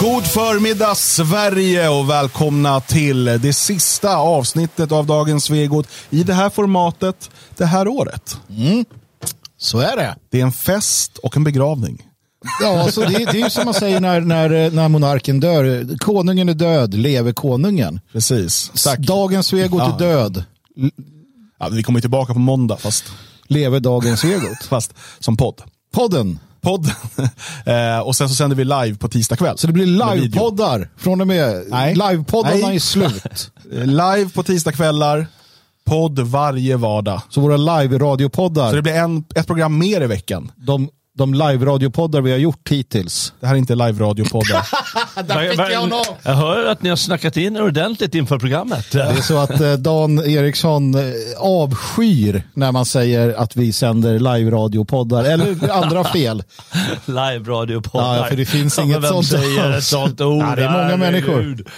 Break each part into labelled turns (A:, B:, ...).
A: God förmiddag Sverige och välkomna till det sista avsnittet av dagens Svegot i det här formatet det här året.
B: Så är det.
A: Det är en fest och en begravning.
B: Ja, alltså det, det är ju som man säger när, när, när monarken dör. Konungen är död, lever konungen.
A: Precis. Tack.
B: Dagens Svegot
A: Ja.
B: är död,
A: Ja, vi kommer tillbaka på måndag fast,
B: lever dagens Svegot.
A: fast som podd.
B: Podden.
A: Podden. eh, och sen så sänder vi live på tisdag kväll.
B: Så det blir livepoddar från och med.
A: Nej.
B: Livepoddarna
A: Nej.
B: är slut.
A: Live på tisdagskvällar. Podd varje vardag.
B: Så våra
A: Så
B: live-radiopoddar,
A: det blir en, ett program mer i veckan.
B: de, de live-radiopoddar vi har gjort hittills.
A: Det här är inte live-radiopoddar.
B: Där fick jag honom.
C: Jag hör att ni har snackat in er ordentligt inför programmet.
B: Det är så att eh, Dan Eriksson eh, avskyr när man säger att vi sänder live-radiopoddar eller andra fel.
C: Live-radiopoddar.
B: Ja, för det finns
C: Ja,
B: inget
C: vem
B: sånt
C: säger ett sånt ord?
B: Ja, det är många
C: Herregud.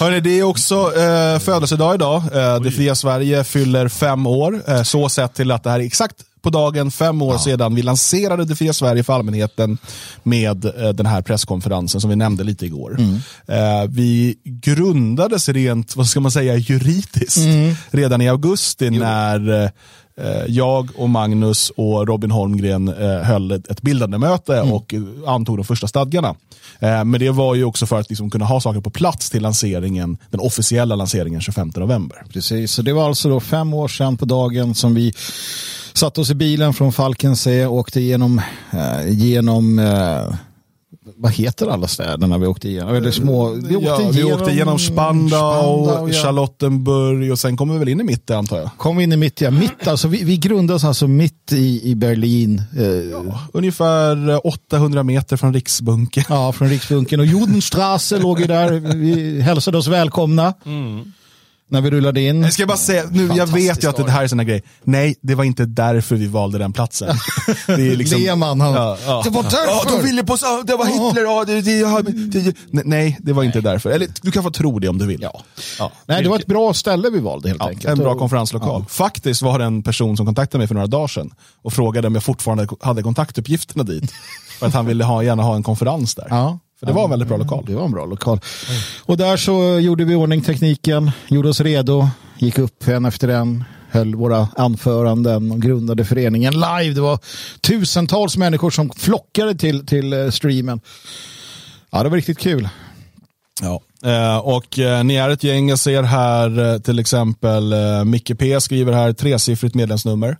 A: Hörrni, det är också eh, födelsedag idag. Eh, det fria Sverige fyller fem år. Eh, så sett till att det här är exakt på dagen fem år sedan vi lanserade det fria Sverige för allmänheten med eh, den här presskonferensen som vi nämnde lite igår. Eh, vi grundades rent, vad ska man säga, juridiskt redan i augusti när eh, jag och Magnus och Robin Holmgren eh, höll ett, bildande möte och eh, antog de första stadgarna. Eh, men det var ju också för att liksom kunna ha saker på plats till lanseringen, den officiella lanseringen 25 november.
B: Precis, så det var alltså då fem år sedan på dagen som vi satte oss i bilen från Falkensee och åkte igenom, eh, genom eh, vad heter alla städerna vi åkte igenom? Eller små, vi åkte,
A: ja, vi åkte genom Spandau,
B: Spandau, ja.
A: Charlottenburg och sen kommer vi väl in i mitten antar jag.
B: Kom in i mitt, ja, mitt alltså, vi, vi grundades alltså mitt i, i Berlin. Eh, ja.
A: Ungefär eh, 800 meter från Riksbunken.
B: från Riksbunken och Judenstraße låg ju där. Vi hälsade oss välkomna när vi rullade in.
A: Jag ska bara säga, nu, jag vet ju att det här är såna grejer. Nej, det var inte därför vi valde den platsen. Det är liksom,
B: Lehmann, han-
A: ja, ja.
B: Det var därför!
A: Ja, de ville på, det var Hitler, ja, det, det, det, nej, det var inte därför. Eller du kan få tro det om du vill.
B: Ja.
A: Ja.
B: Nej, det var ett bra ställe vi valde helt enkelt.
A: en bra konferenslokal. Faktiskt var det en person som kontaktade mig för några dagar sedan och frågade om jag fortfarande hade kontaktuppgifterna dit. För att han ville ha, gärna ha en konferens där. För det var en väldigt bra lokal.
B: Det var en bra lokal. Och där så gjorde vi ordning tekniken, gjorde oss redo, gick upp en efter en, höll våra anföranden och grundade föreningen live. Det var tusentals människor som flockade till, till eh, streamen. Ja, det var riktigt kul.
A: Ja. Eh, och eh, ni är ett gäng, jag ser här eh, till exempel eh, Micke P skriver här tresiffrigt medlemsnummer.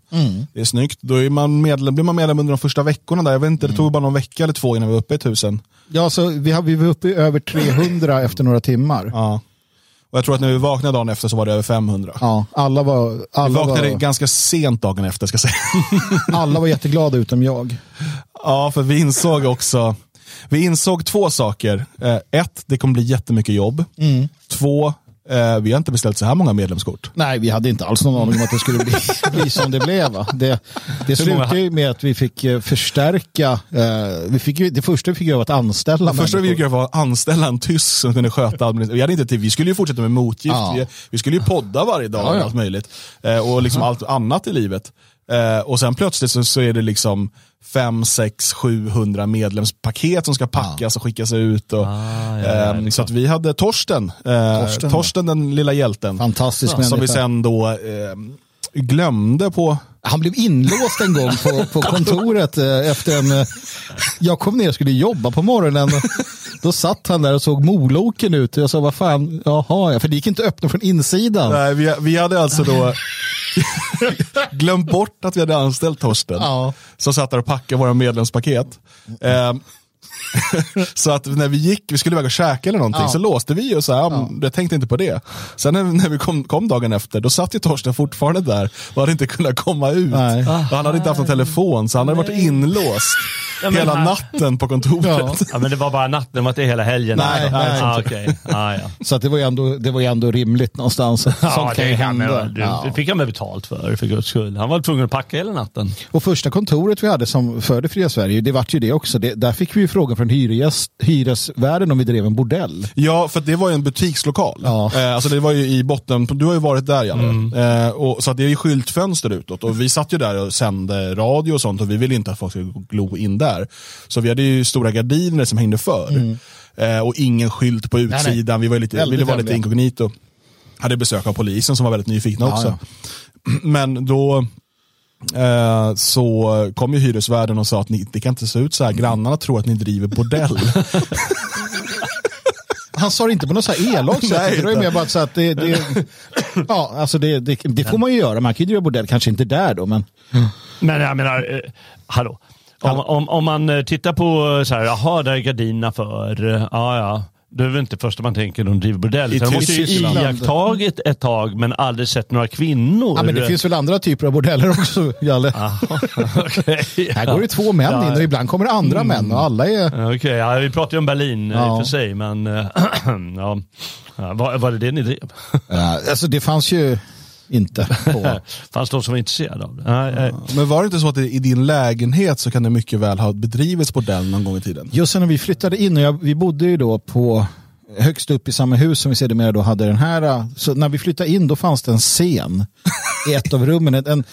A: Det är snyggt. Då är man medlem, blir man medlem under de första veckorna där. Jag vet inte, det tog bara någon vecka eller två innan vi var uppe i tusen.
B: Ja, så vi, har, vi var uppe i över 300 efter några timmar.
A: Ja. Och jag tror att när vi vaknade dagen efter så var det över 500.
B: Ja, alla var,
A: Vi
B: alla
A: vaknade
B: var,
A: ganska sent dagen efter ska jag säga.
B: alla var jätteglada utom jag.
A: Ja, för vi insåg också, vi insåg två saker. Eh, ett, det kommer bli jättemycket jobb. Två, eh, vi har inte beställt så här många medlemskort.
B: Nej, vi hade inte alls någon aning om att det skulle bli, bli som det blev. Va? Det, det slutade ju med att vi fick eh, förstärka. Eh, vi fick, det första vi fick göra var att anställa
A: Det första vi
B: människor.
A: fick göra var att anställa en tysk som kunde sköta administrationen. Vi, hade inte tid. vi skulle ju fortsätta med motgift,
B: Ja.
A: vi, vi skulle ju podda varje dag
B: Ja, ja.
A: och allt möjligt. Eh, och liksom allt annat i livet. Eh, och sen plötsligt så, så är det liksom 5, 6, 700 medlemspaket som ska packas och skickas ut. Och,
C: Ah, ja, ja,
A: ehm, så att vi hade Torsten, eh,
B: Torsten,
A: Torsten, den lilla hjälten.
B: Fantastisk
A: Som vi sen då ehm, glömde på
B: Han blev inlåst en gång på, på kontoret eh, efter en... eh, Jag kom ner och skulle jobba på morgonen. Då satt han där och såg moloken ut. Och jag sa, vad fan, jaha, ja. för det gick inte att öppna från insidan.
A: Nej, vi, vi hade alltså då glömt bort att vi hade anställt Torsten.
B: Ja.
A: Som satt där och packade våra medlemspaket. Ehm, så att när vi gick, vi skulle iväg och käka eller någonting,
B: Ja.
A: så låste vi och så här, ja. jag tänkte inte på det. Sen när, när vi kom, kom dagen efter, då satt ju Torsten fortfarande där och hade inte kunnat komma ut.
B: Nej.
A: Och han hade inte haft någon telefon, så han hade varit inlåst
C: Ja,
A: hela
C: här-
A: natten på kontoret.
C: Ja, men det var bara natten, det var inte hela helgen.
B: Nej, nej.
C: ah, okej. ah, ja.
B: Så att det var ju ändå, det var ju ändå rimligt någonstans. Sånt
C: Ja,
B: kan ju
C: det, kan
B: hända.
C: man, du,
B: Ja.
C: det fick han med betalt för, för guds skull. Han var tvungen att packa hela natten.
B: Och första kontoret vi hade som för det fria Sverige, det vart ju det också. Det, där fick vi ju frågan från hyresgäst, hyresvärden om vi drev en bordell.
A: Ja, för det var ju en butikslokal.
B: Ja.
A: Eh, alltså det var ju i botten, du har ju varit där Janne. Eh, och, så att det är ju skyltfönster utåt och vi satt ju där och sände radio och sånt och vi ville inte att folk skulle glo in där. Så vi hade ju stora gardiner som hängde för. Eh, och ingen skylt på utsidan. Vi var lite, ville vara lite inkognito. Hade besök av polisen som var väldigt nyfikna
B: Ja,
A: också.
B: ja.
A: Men då eh, så kom ju hyresvärden och sa att ni, det kan inte se ut så här. Grannarna tror att ni driver bordell.
B: Han sa det inte på något så här elakt sätt.
A: Nej,
B: Det var ju mer bara så att det, det, ja, alltså det, det, det får man ju göra. Man kan ju driva bordell, kanske inte där då, men
C: Men jag menar, eh, hallå. Om, om, om man eh, tittar på så här, jaha, där är gardinerna för, eh, ja ja. Det är väl inte första man tänker de driver bordell.
A: I
C: måste ju iakttagit ett tag men aldrig sett några kvinnor.
B: Ja, men det finns väl andra typer av bordeller också, Jalle.
C: Okej,
B: Här går det två män
C: Ja.
B: in och ibland kommer det andra män och alla är...
C: Okej, ja, vi pratar ju om Berlin eh, i
B: Ja.
C: och för sig, men eh, ja. Ja, var, var det det ni drev?
B: Ja, alltså det fanns ju inte på...
C: Fanns de som var intresserade av det? Nej, nej.
A: Men var det inte så att i din lägenhet så kan det mycket väl ha bedrivits bordell någon gång i tiden?
B: Just när vi flyttade in, och jag, vi bodde ju då på högst upp i samma hus som vi sedermera då hade den här. Så när vi flyttade in då fanns det en scen i ett av rummen. En,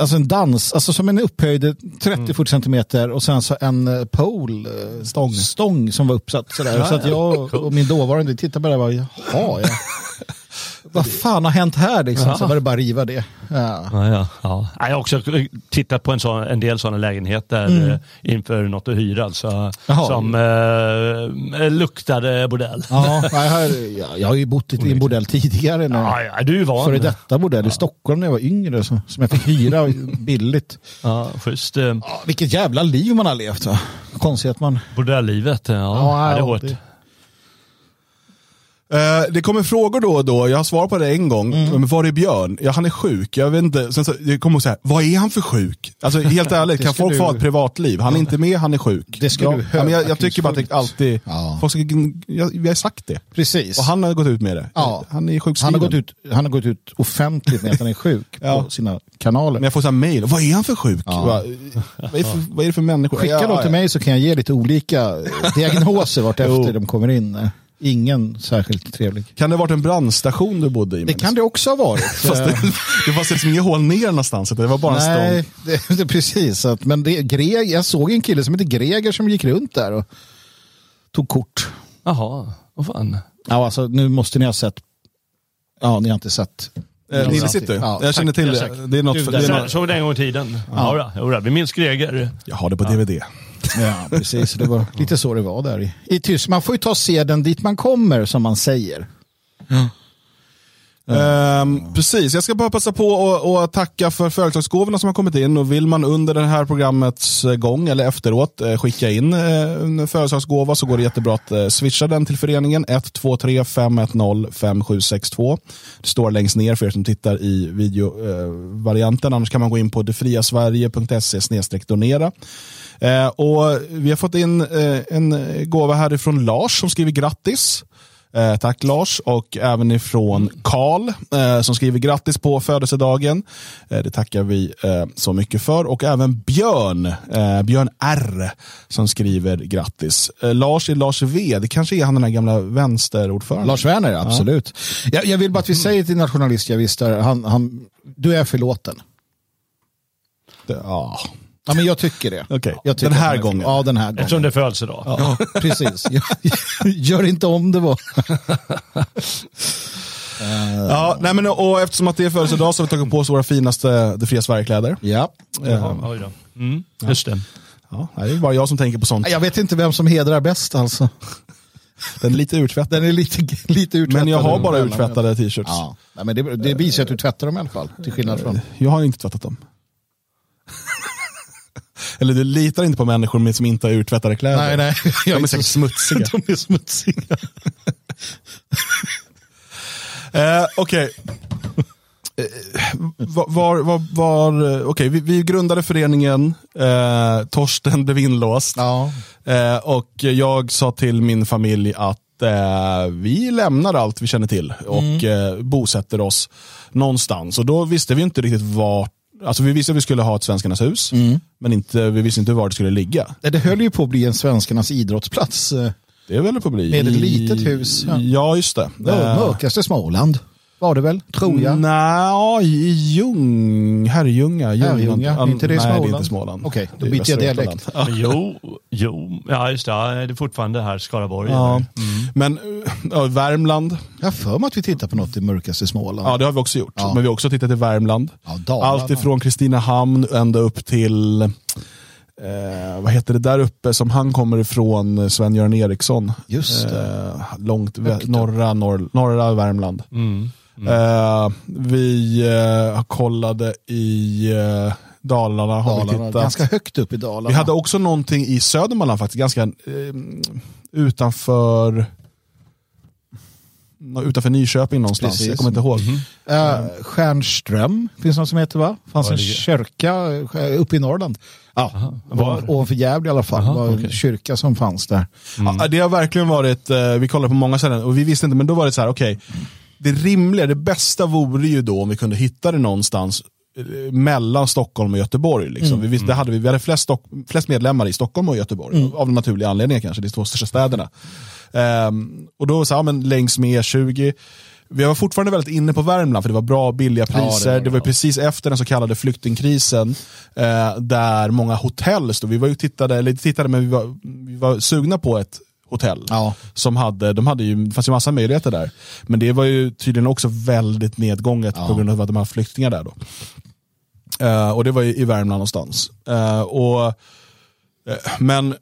B: alltså en dans, alltså som en upphöjd 30-40 centimeter och sen så en eh, pole, eh, stång. stång som var uppsatt. Sådär. Så att jag och min dåvarande tittade på det och bara, jaha, ja. vad fan har hänt här liksom? Så var det bara att riva det. Ja.
C: Ja, ja, ja. Jag har också tittat på en, sån, en del sådana lägenheter eh, inför något att hyra alltså,
B: Jaha.
C: som eh, luktade bordell.
B: Ja, jag, har, jag, har ju bott i en bordell tidigare.
C: Ja, ja, du är van.
B: före detta bordell i Stockholm när jag var yngre så, som jag fick hyra billigt.
C: Ja, schysst. Eh,
B: Ja, vilket jävla liv man har levt va? Konstigt att man...
C: bordelllivet, ja,
B: Ja,
C: det är
B: ja,
C: hårt.
B: det-
A: Eh, det kommer frågor då och då, jag har svar på det en gång.
B: Mm.
A: Men var är Björn? Ja, han är sjuk. Jag vet inte. Sen så, det kommer så här, vad är han för sjuk? Alltså helt ärligt, kan folk
B: du-
A: få ha ett privatliv? Han är inte med, han är sjuk.
B: Det ska
A: ja,
B: du
A: ja, men jag, jag tycker bara att det alltid,
B: Ja.
A: folk ska, jag, vi har sagt det.
B: Precis.
A: Och han har gått ut med det.
B: Ja.
A: Han är
B: han,
A: sjukskriven.
B: har gått ut, han har gått ut offentligt med att han är sjuk
A: Ja.
B: på sina kanaler.
A: Men jag får så här mail, vad är han för sjuk?
B: Ja.
A: Vad, vad, är för, vad är det för människor?
B: Skicka
A: Ja,
B: då till mig så kan jag ge lite olika diagnoser vart
A: Jo.
B: efter de kommer in. Ingen särskilt trevlig.
A: Kan det ha varit en brandstation du bodde i?
B: Det kan det också ha varit.
A: Fast det, det fanns liksom inget hål ner någonstans, det var bara en
B: Nej,
A: stång.
B: det, det, precis. Att, men det, Greg, jag såg en kille som heter Greger som gick runt där och tog kort.
C: Jaha, vad fan.
B: Ja, alltså, nu måste ni ha sett. Ja, ni har inte sett.
A: Eh, Lille City?
B: Ja,
A: jag känner till
C: jag
A: det. Det är något,
B: Du,
A: det är
C: Så,
A: något,
C: såg det en gång i tiden. Ja. Ja, vi minns Greger.
A: jag har det på DVD.
B: Ja, precis. Det var lite så det var där i, i Tyskland. Man får ju ta seden dit man kommer, som man säger.
A: Ehm, precis, jag ska bara passa på och, och tacka för företagsgåvorna som har kommit in. Och vill man under det här programmets eh, gång eller efteråt eh, skicka in eh, en företagsgåva så går det jättebra att swisha den till föreningen 123 510 5762. Det står längst ner för er som tittar i videovarianten. Annars kan man gå in på detfriasverige.se donera. Eh, och vi har fått in eh, en gåva härifrån Lars som skriver grattis. Eh, tack Lars och även ifrån Karl eh, som skriver grattis på födelsedagen. Eh, det tackar vi eh, så mycket för. Och även Björn, eh, Björn R som skriver grattis. Eh, Lars är Lars V, det kanske är han den här gamla vänsterordföranden.
B: Lars Werner, absolut. Jag, jag vill bara att vi säger till nationalistjavistar, han, han, du är förlåten.
A: Det- Ja,
B: Ja, men jag tycker det.
A: Okej.
B: Jag tycker
A: Den här gången.
B: Ja, den här gången.
C: Eftersom det är födelsedag.
B: Ja, precis. Gör inte om det var.
A: ja nej men, och eftersom att det är födelsedag så har vi tagit på oss våra finaste Det fria Sverige-kläder.
B: Ja.
C: Jaha, oj då. Mm, just det.
A: Ja, det är bara jag som tänker på sånt.
B: Jag vet inte vem som hedrar bäst alltså.
A: Den är lite urtvättad.
B: Den är lite, lite urtvättad.
A: Men jag har bara urtvättade t-shirts.
B: Ja, Nej, men det, det visar att du tvättar dem i alla fall. Till skillnad från...
A: Jag har inte tvättat dem. Eller du litar inte på människor med som inte har urtvättade kläder.
B: Nej, nej.
A: De är säkert smutsiga.
B: De är smutsiga.
A: Eh, Okej. Eh, var, var, var, eh, okej, vi, vi grundade föreningen, eh, Torsten blev inlåst.
B: Ja.
A: Eh, och jag sa till min familj att eh, vi lämnar allt vi känner till och eh, bosätter oss någonstans. Och då visste vi inte riktigt vart Alltså vi visste att vi skulle ha ett Svenskarnas hus, men inte, vi visste inte var det skulle ligga.
B: Det höll ju på att bli en svenskarnas idrottsplats. eh,
A: Det är väl på att bli.
B: Med ett litet hus, ja.
A: Ja, just det.
B: Ja,
A: Eh,
B: mörkaste Småland. Var det väl, tror jag.
A: Nej, i Ljung, Herrljunga. Ljung-
B: Herrljunga,
A: Ja,
B: inte det i
A: Nej, det är
B: Småland?
A: inte Småland.
B: Okej, då
A: Det är
B: byter jag dialekt.
C: Jo, jo, ja just det. Ja, Det är fortfarande här Skaraborg.
A: Ja.
C: eller?
A: Men ja, Värmland,
B: Jag har för mig att vi tittar på något i mörkaste Småland.
A: ja det har vi också gjort.
B: Ja.
A: Men vi har också tittat i Värmland.
B: Ja.
A: Allt ifrån Kristinehamn ända upp till, eh, vad heter det där uppe som han kommer ifrån, Sven-Göran Eriksson.
B: Just det.
A: Eh, långt, vä- norra, norr, norra Värmland.
C: Mm.
A: Eh, vi eh, kollade i eh, Dalarna. Har vi,
B: Dalarna,
A: tittat.
B: ganska högt upp i Dalarna.
A: vi hade också någonting i Södermanland faktiskt, ganska utanför utanför Nyköping någonstans.
B: Precis.
A: Jag kommer inte ihåg.
B: Eh, Stjärnström finns något som heter va? fanns en kyrka uppe i Norrland. Ja,
C: Var?
B: ovanför Gävle i alla fall.
C: Aha,
B: Det var en
C: okej.
B: kyrka som fanns där.
A: Ja, det har verkligen varit, eh, vi kollade på många ställen och vi visste inte, men då var det så här, okej. Det rimliga, det bästa vore ju då om vi kunde hitta det någonstans eh, mellan Stockholm och Göteborg. Liksom. Vi, visste, det hade vi, vi hade flest, Stock, flest medlemmar i Stockholm och Göteborg, av naturliga anledningar kanske, är två största städerna. Ehm, och då så, ja, men längs med E20, vi var fortfarande väldigt inne på Värmland för det var bra billiga
B: Ja, det
A: priser.
B: var
A: det, var precis efter den så kallade flyktingkrisen eh, där många hotell stod. Vi var ju tittade, eller tittade men vi var, vi var sugna på ett hotell.
B: Ja.
A: Som hade, de hade ju, det fanns ju massa möjligheter där. Men det var ju tydligen också väldigt nedgånget
B: Ja.
A: på grund av att de här flyktingar där då. Eh, och det var ju i Värmland någonstans. Eh, och, eh, men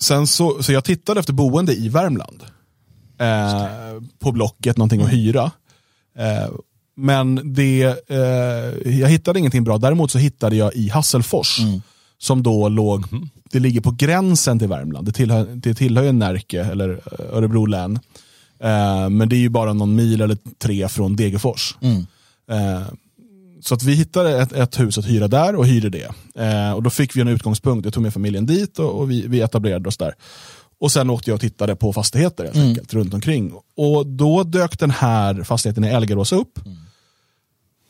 A: sen så, så jag tittade efter boende i Värmland. På Blocket, någonting att hyra. Eh, men det, jag hittade ingenting bra. Däremot så hittade jag i Hasselfors. Som då låg, det ligger på gränsen till Värmland. Det tillhör, det tillhör ju Närke eller eh, Örebro län. Eh, men det är ju bara någon mil eller tre från Degerfors. Eh, så att vi hittade ett, ett hus att hyra där och hyrde det. Eh, och då fick vi en utgångspunkt. Jag tog med familjen dit och, och vi, vi etablerade oss där. Och sen åkte jag och tittade på fastigheter helt enkelt, runt omkring. Och då dök den här fastigheten i Elgarås upp.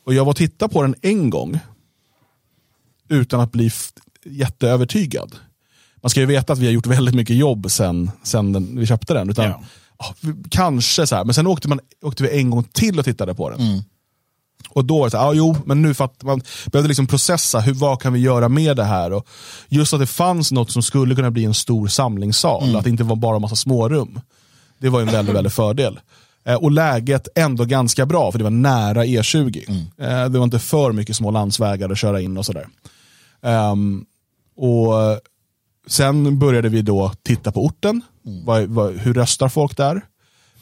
A: Och jag var och tittade på den en gång. Utan att bli jätteövertygad. Man ska ju veta att vi har gjort väldigt mycket jobb sen, sen den, vi köpte den. Utan,
B: Ja.
A: kanske så här, men sen åkte, man, åkte vi en gång till och tittade på den. Och då var det så här, ja, jo, men nu för att man behövde liksom processa, hur, vad kan vi göra med det här? Och just att det fanns något som skulle kunna bli en stor samlingssal, att det inte var bara en massa smårum. Det var en väldigt, väldigt fördel. Eh, och läget ändå ganska bra, för det var nära E20. Eh, det var inte för mycket små landsvägar att köra in och sådär. Ehm, och Sen började vi då titta på orten. Vad, vad, hur röstar folk där?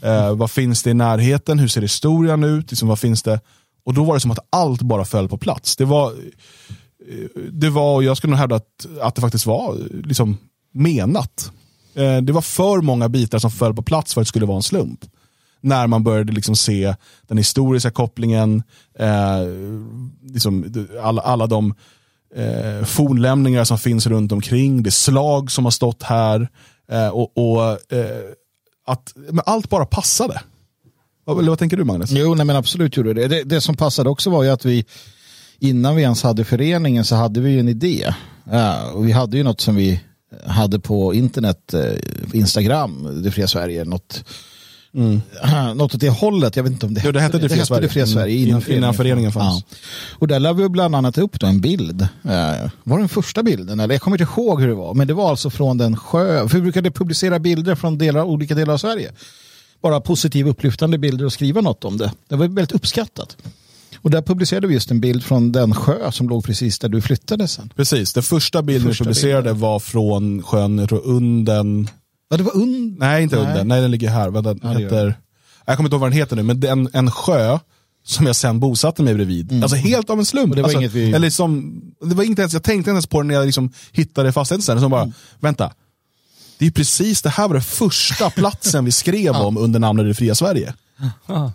A: Eh, vad finns det i närheten? Hur ser historien ut? Liksom, vad finns det? Och då var det som att allt bara föll på plats. Det var, eh, det var jag skulle nog hävda att, att det faktiskt var liksom, menat. Eh, det var för många bitar som föll på plats för att det skulle vara en slump. När man började liksom se den historiska kopplingen, eh, liksom, alla, alla de eh, fornlämningar som finns runt omkring, det slag som har stått här eh, och, och eh, att men allt bara passade. Eller vad tänker du Magnus?
B: Jo, nej, men absolut gjorde det. det. Det som passade också var ju att vi innan vi ens hade föreningen så hade vi ju en idé. Ja, och vi hade ju något som vi hade på internet, eh, Instagram, Det fria Sverige, något, något åt det hållet. Jag vet inte om det
A: Jo, det hette Det fria Sverige.
B: Det fria Sverige
A: Mm.
B: innan,
A: In- innan föreningen fanns.
B: Ja. Och där lade vi bland annat upp då en bild. Eh, var det den första bilden? Eller jag kommer inte ihåg hur det var. Men det var alltså från den sjö. För vi brukade publicera bilder från delar, olika delar av Sverige. Bara positiva upplyftande bilder och skriva något om det. Det var väldigt uppskattat. Och där publicerade vi just en bild från den sjö som låg precis där du flyttade sen.
A: Precis, den första bilden
B: Första
A: vi publicerade var från sjön jag tror Unden.
B: Ja, det var und...
A: Nej, inte
B: Nej.
A: Unden. Nej, den ligger här. Vad den
B: Ja,
A: heter. Jag kommer inte ihåg vad den heter nu, men det är en, en sjö som jag sen bosatte mig bredvid. Alltså helt av en slump.
B: Och det var
A: alltså,
B: inget vi-
A: eller som, det var inte ens, jag tänkte inte ens på det när jag liksom hittade fastigheten sen. Som bara, vänta. Det är precis, det här var den första platsen vi skrev om under namnet Det fria Sverige.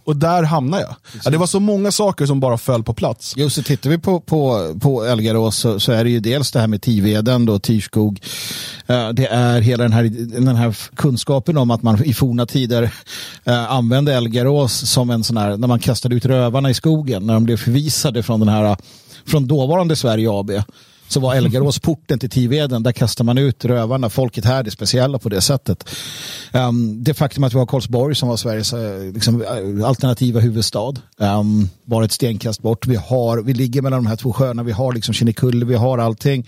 A: Och där hamnade jag. Ja, det var så många saker som bara föll på plats.
B: Jo, så tittar vi på, på, på Elgarås så, så är det ju dels det här med Tiveden, då, Tyrskog. Eh, Det är hela den här, den här kunskapen om att man i forna tider eh, använde Elgarås som en sån här, när man kastade ut rövarna i skogen, när de blev förvisade från den här, från dåvarande Sverige AB så var Elgarås porten till Tiveden. Där kastar man ut rövarna. Folket här är speciella på det sättet. Um, det faktum att vi har Karlsborg som var Sveriges uh, liksom, uh, alternativa huvudstad. Ehm, um, bara ett stenkast bort. Vi, har, vi ligger mellan de här två sjöarna. Vi har liksom Kinnekulle, vi har allting.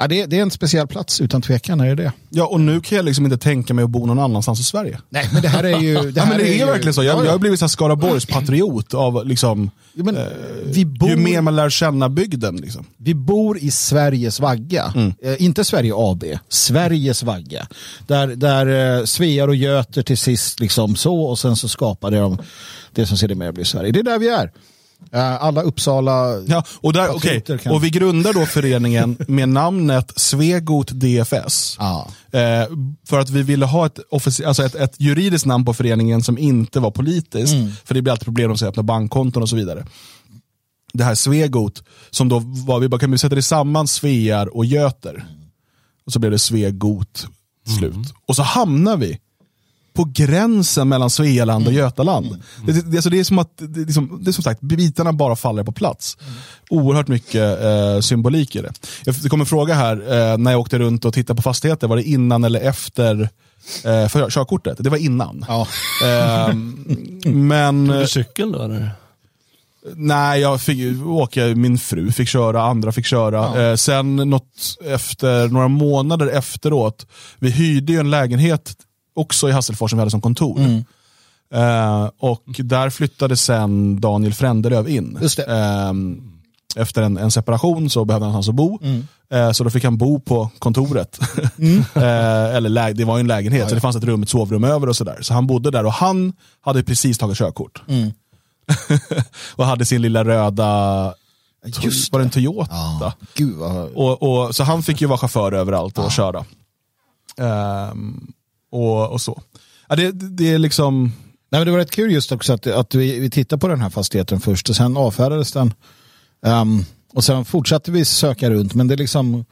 B: Ja, det, det, är en speciell plats, utan tvekan är det.
A: Ja, och nu kan jag liksom inte tänka mig att bo någon annanstans i Sverige.
B: Nej, men det här är ju...
A: Det, här ja, men det är, är ju, verkligen så. Jag, ja, ja. jag har blivit Skaraborgs-patriot av liksom... Ja, men, eh, vi bor, ju mer man lär känna bygden. Liksom.
B: Vi bor i Sveriges vagga. Mm. Eh, inte Sverige AB, Sveriges vagga. Där, där eh, Svear och Göter till sist liksom så och sen så skapade de det som sedermera blir Sverige. Det är där vi är. Eh, alla Uppsala...
A: Ja, och, där, okay. och vi grundar då föreningen med namnet Svegot DFS. Ah. Eh, för att vi ville ha ett, alltså ett, ett, juridiskt namn på föreningen som inte var politiskt. Mm. För det blir alltid problem att öppna bankkonton och så vidare. Det här Svegot, som då var, vi bara kan vi sätta det samman Svear och Göter. Och så blev det Svegot slut. Mm. Och så hamnar vi på gränsen mellan Svealand och mm. Götaland. Mm. Det, det, alltså det, är som att, det, är som, det är som sagt, bitarna bara faller på plats. Mm. Oerhört mycket eh, symbolik i det. Det kom en fråga här, eh, när jag åkte runt och tittade på fastigheter, var det innan eller efter eh, för körkortet? Det var innan. Ja. Eh, men,
C: Tog du cykeln då? Eller?
A: Nej, jag fick åka, min fru fick köra, andra fick köra. Ja. Eh, sen något efter, några månader efteråt, vi hyrde ju en lägenhet också i Hasselfors som vi hade som kontor. Mm. Uh, och där flyttade sen Daniel Frändelöv in. Uh, efter en, en, separation så behövde han någonstans att bo. Mm. Uh, så då fick han bo på kontoret. Mm. eller det var ju en lägenhet, ja, så det fanns ett rum, ett sovrum över och sådär. Så han bodde där och han hade precis tagit körkort. Mm. och hade sin lilla röda Just var det en Toyota? Ja.
B: Gud vad...
A: och, och, så han fick ju vara chaufför överallt och ja. köra. Um, och, och så. Ja, det, det är liksom...
B: Nej, men det var rätt kul just också att, att vi, vi tittade på den här fastigheten först och sen avfärdades den. Um, och sen fortsatte vi söka runt men det är liksom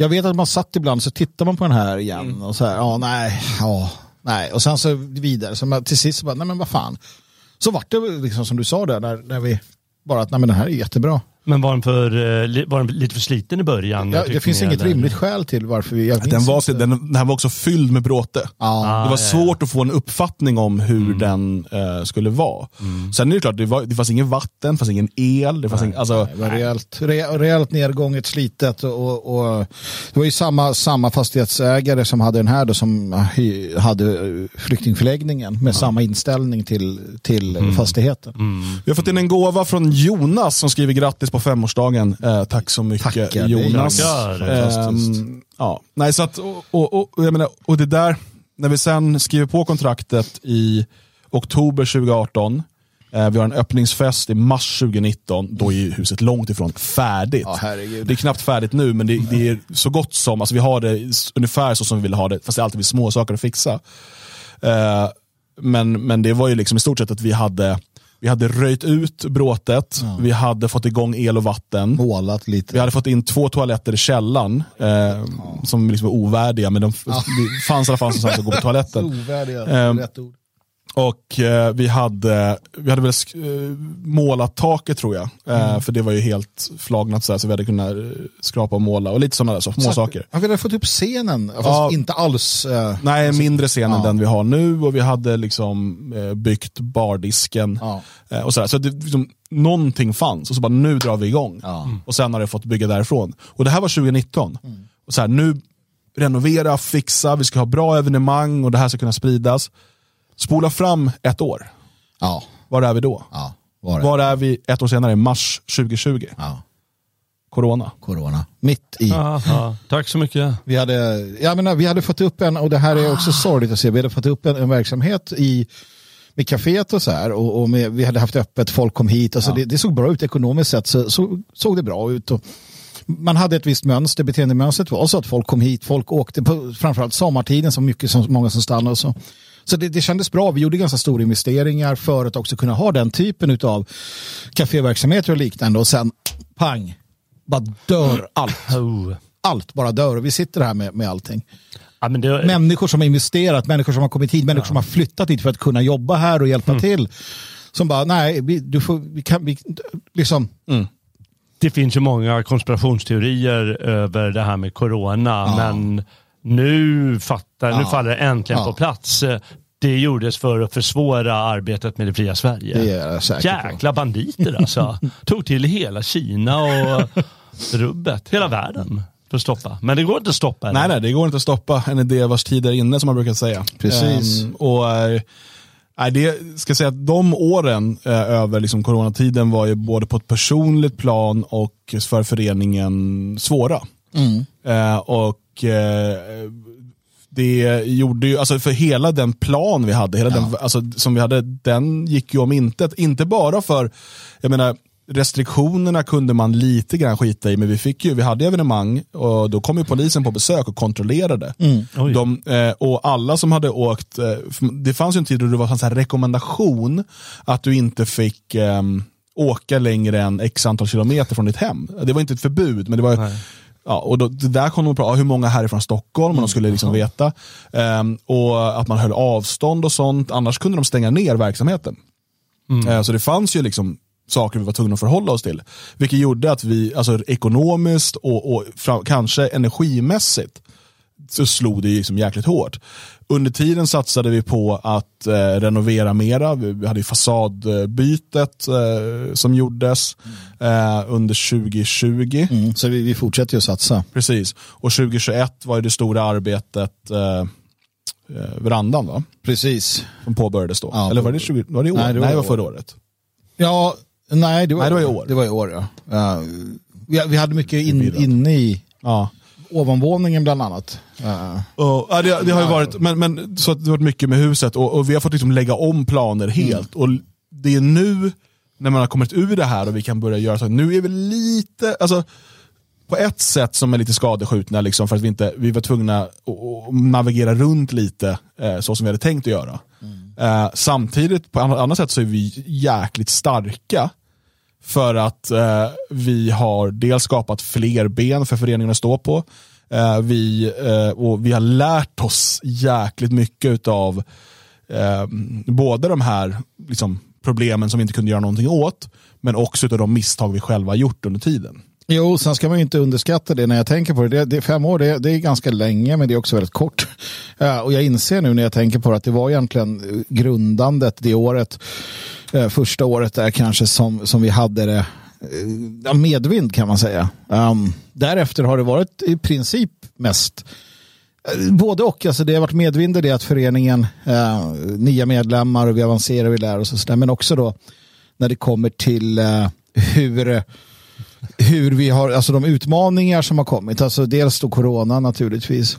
B: jag vet att man satt ibland så tittar man på den här igen mm. och så här, ja nej, ja nej och sen så vidare, så man, till sist så bara, nej men vad fan. Så vart det liksom som du sa där, när, när vi bara att nej men den här är jättebra.
C: Men var den, för, eh, var den lite för sliten i början?
B: Ja, det finns ni, inget eller? rimligt skäl till varför vi...
A: Den var, den, den här var också fylld med bråte. Ah, det var svårt ja. att få en uppfattning om hur mm. den uh, skulle vara. Mm. Sen är det klart, det, var, det fanns ingen vatten, det fanns ingen el. Det, fanns nej, ingen, alltså,
B: nej, det var rejält, re, rejält nedgånget, slitet. Och, och, det var ju samma, samma fastighetsägare som hade den här då, som hade flyktingförläggningen med ja. samma inställning till, till mm. fastigheten.
A: Mm. Vi har fått in en gåva från Jonas som skriver grattis på på femårsdagen. Eh, tack så mycket Tackar Jonas. Eh, ja. Nej, så att, och, och, och, jag menar, och det där, när vi sen skriver på kontraktet i oktober 2018, eh, vi har en öppningsfest i mars 2019, då är huset långt ifrån färdigt.
B: Ja,
A: det är knappt färdigt nu, men det, det, är så gott som, alltså vi har det ungefär så som vi vill ha det, fast det är alltid små saker att fixa. Eh, men, men det var ju liksom i stort sett att vi hade vi hade röjt ut bråtet, ja. vi hade fått igång el och vatten.
B: Målat lite.
A: Vi hade fått in två toaletter i källaren eh, ja. som liksom var ovärdiga, men de ja. fanns i alla fall någonstans att gå på toaletten.
B: ovärdiga, eh, rätt ord.
A: Och eh, vi, hade, vi hade väl eh, målat taket tror jag. Eh, mm. För det var ju helt flagnat så, här, så vi hade kunnat eh, skrapa och måla och lite sådana så, små så, saker.
B: Ja, vi hade fått upp scenen, fast ja, inte alls.
A: Eh, nej, alltså, mindre scen än den vi har nu och vi hade liksom eh, byggt bardisken. och så, så det, liksom, någonting fanns och så bara nu drar vi igång. Mm. Och sen har det fått bygga därifrån. Och det här var 2019. Mm. Och så här, nu renovera, fixa, vi ska ha bra evenemang och det här ska kunna spridas. Spola fram ett år.
B: Ja.
A: Var är vi då?
B: Ja,
A: var, är var är vi ett år senare, mars 2020?
B: Ja.
A: Corona.
B: Corona. Mitt i.
C: Aha, tack så mycket.
B: Vi hade, jag menar, vi hade fått upp en, och det här är också ah. sorgligt att se, vi hade fått upp en, en verksamhet i med kaféet och så här och, och med, vi hade haft öppet, folk kom hit. Alltså ja. det, det, såg bra ut ekonomiskt sett, så, så såg det bra ut. Och man hade ett visst mönster, beteendemönstret var så att folk kom hit, folk åkte på framförallt sommartiden, så mycket som många som stannade och så. Så det, det kändes bra. Vi gjorde ganska stora investeringar för att också kunna ha den typen av kaféverksamheter och liknande. Och sen pang, bara dör allt. Allt bara dör och vi sitter här med, med allting. Ja, det... Människor som har investerat, människor som har kommit hit, människor ja. som har flyttat hit för att kunna jobba här och hjälpa mm. till. Som bara, nej, vi, du får, vi kan, vi, liksom. Mm.
C: det finns ju många konspirationsteorier över det här med corona,
B: Ja.
C: men nu, fattar, nu
B: Ja.
C: faller det äntligen
B: Ja.
C: på plats. Det gjordes för att försvåra arbetet med det fria Sverige.
B: Det är jag säker på.
C: Jäkla banditer alltså. Tog till hela Kina och rubbet, hela världen för att stoppa. Men det går inte att stoppa.
A: Nej, nej, det går inte att stoppa en idé vars tid är inne som man brukar säga.
B: Precis.
A: Ehm, och eh, nej, det ska säga att de åren eh, över liksom coronatiden var ju både på ett personligt plan och för föreningen svåra.
B: Mm.
A: Eh, och eh, det gjorde ju, alltså för hela den plan vi hade, hela den, alltså, som vi hade, den gick ju om intet. Inte bara för, jag menar, restriktionerna kunde man lite grann skita i, men vi fick ju, vi hade evenemang och då kom ju polisen på besök och kontrollerade.
C: Oj.
A: De, eh, och alla som hade åkt, det fanns ju en tid då det var en rekommendation att du inte fick ehm, åka längre än x antal kilometer från ditt hem. Det var inte ett förbud, men det var
C: Nej.
A: Ja, och då, det där kom de på, ja, hur många härifrån Stockholm, och de skulle liksom veta. Ehm, och att man höll avstånd och sånt, annars kunde de stänga ner verksamheten. Eh, så det fanns ju liksom saker vi var tvungna att förhålla oss till. Vilket gjorde att vi, alltså ekonomiskt och, och fram, kanske energimässigt, så slog det liksom jäkligt hårt. Under tiden satsade vi på att eh, renovera mera. Vi, hade fasadbytet eh, som gjordes eh, under 2020.
B: Mm. Så vi, vi fortsätter ju att satsa.
A: Precis. Och 2021 var ju det stora arbetet eh, eh, verandan va?
B: Precis.
A: Som påbörjades då.
B: Ja,
A: Eller var det, 20, var det i år?
B: Nej,
A: Nej,
B: det
A: det
B: var
A: var,
B: i
A: förra
B: år.
A: året.
B: Ja, nej det var,
A: Nej, det var i år.
B: Det var i år ja. Ja, vi, vi hade mycket in, inne i
A: Ja.
B: Ovanvåningen bland annat.
A: Och, ja, det, det har ju varit, men, men, så att det har varit mycket med huset och, och vi har fått liksom lägga om planer helt. Och det är nu, när man har kommit ur det här och vi kan börja göra så, nu är vi lite, alltså på ett sätt som är lite skadeskjutna, liksom, för att vi, inte, vi var tvungna att, navigera runt lite eh, så som vi hade tänkt att göra. Eh, samtidigt, på annat, annat sätt så är vi jäkligt starka för att eh, vi har dels skapat fler ben för föreningen att stå på. Eh, vi, eh, och vi har lärt oss jäkligt mycket av eh, både de här liksom, problemen som vi inte kunde göra någonting åt, men också av de misstag vi själva gjort under tiden.
B: Jo, sen ska man ju inte underskatta det när jag tänker på det. det, det fem år, det, det är ganska länge, men det är också väldigt kort. Uh, och jag inser nu när jag tänker på det att det var egentligen grundandet det året, uh, första året där kanske som, som vi hade det uh, medvind kan man säga. Um, därefter har det varit i princip mest Både och, alltså det har varit medvind i det att föreningen, eh, nya medlemmar och vi avancerar, vi lär oss och sådär. Men också då när det kommer till eh, hur, hur vi har, alltså de utmaningar som har kommit. Alltså dels då corona naturligtvis.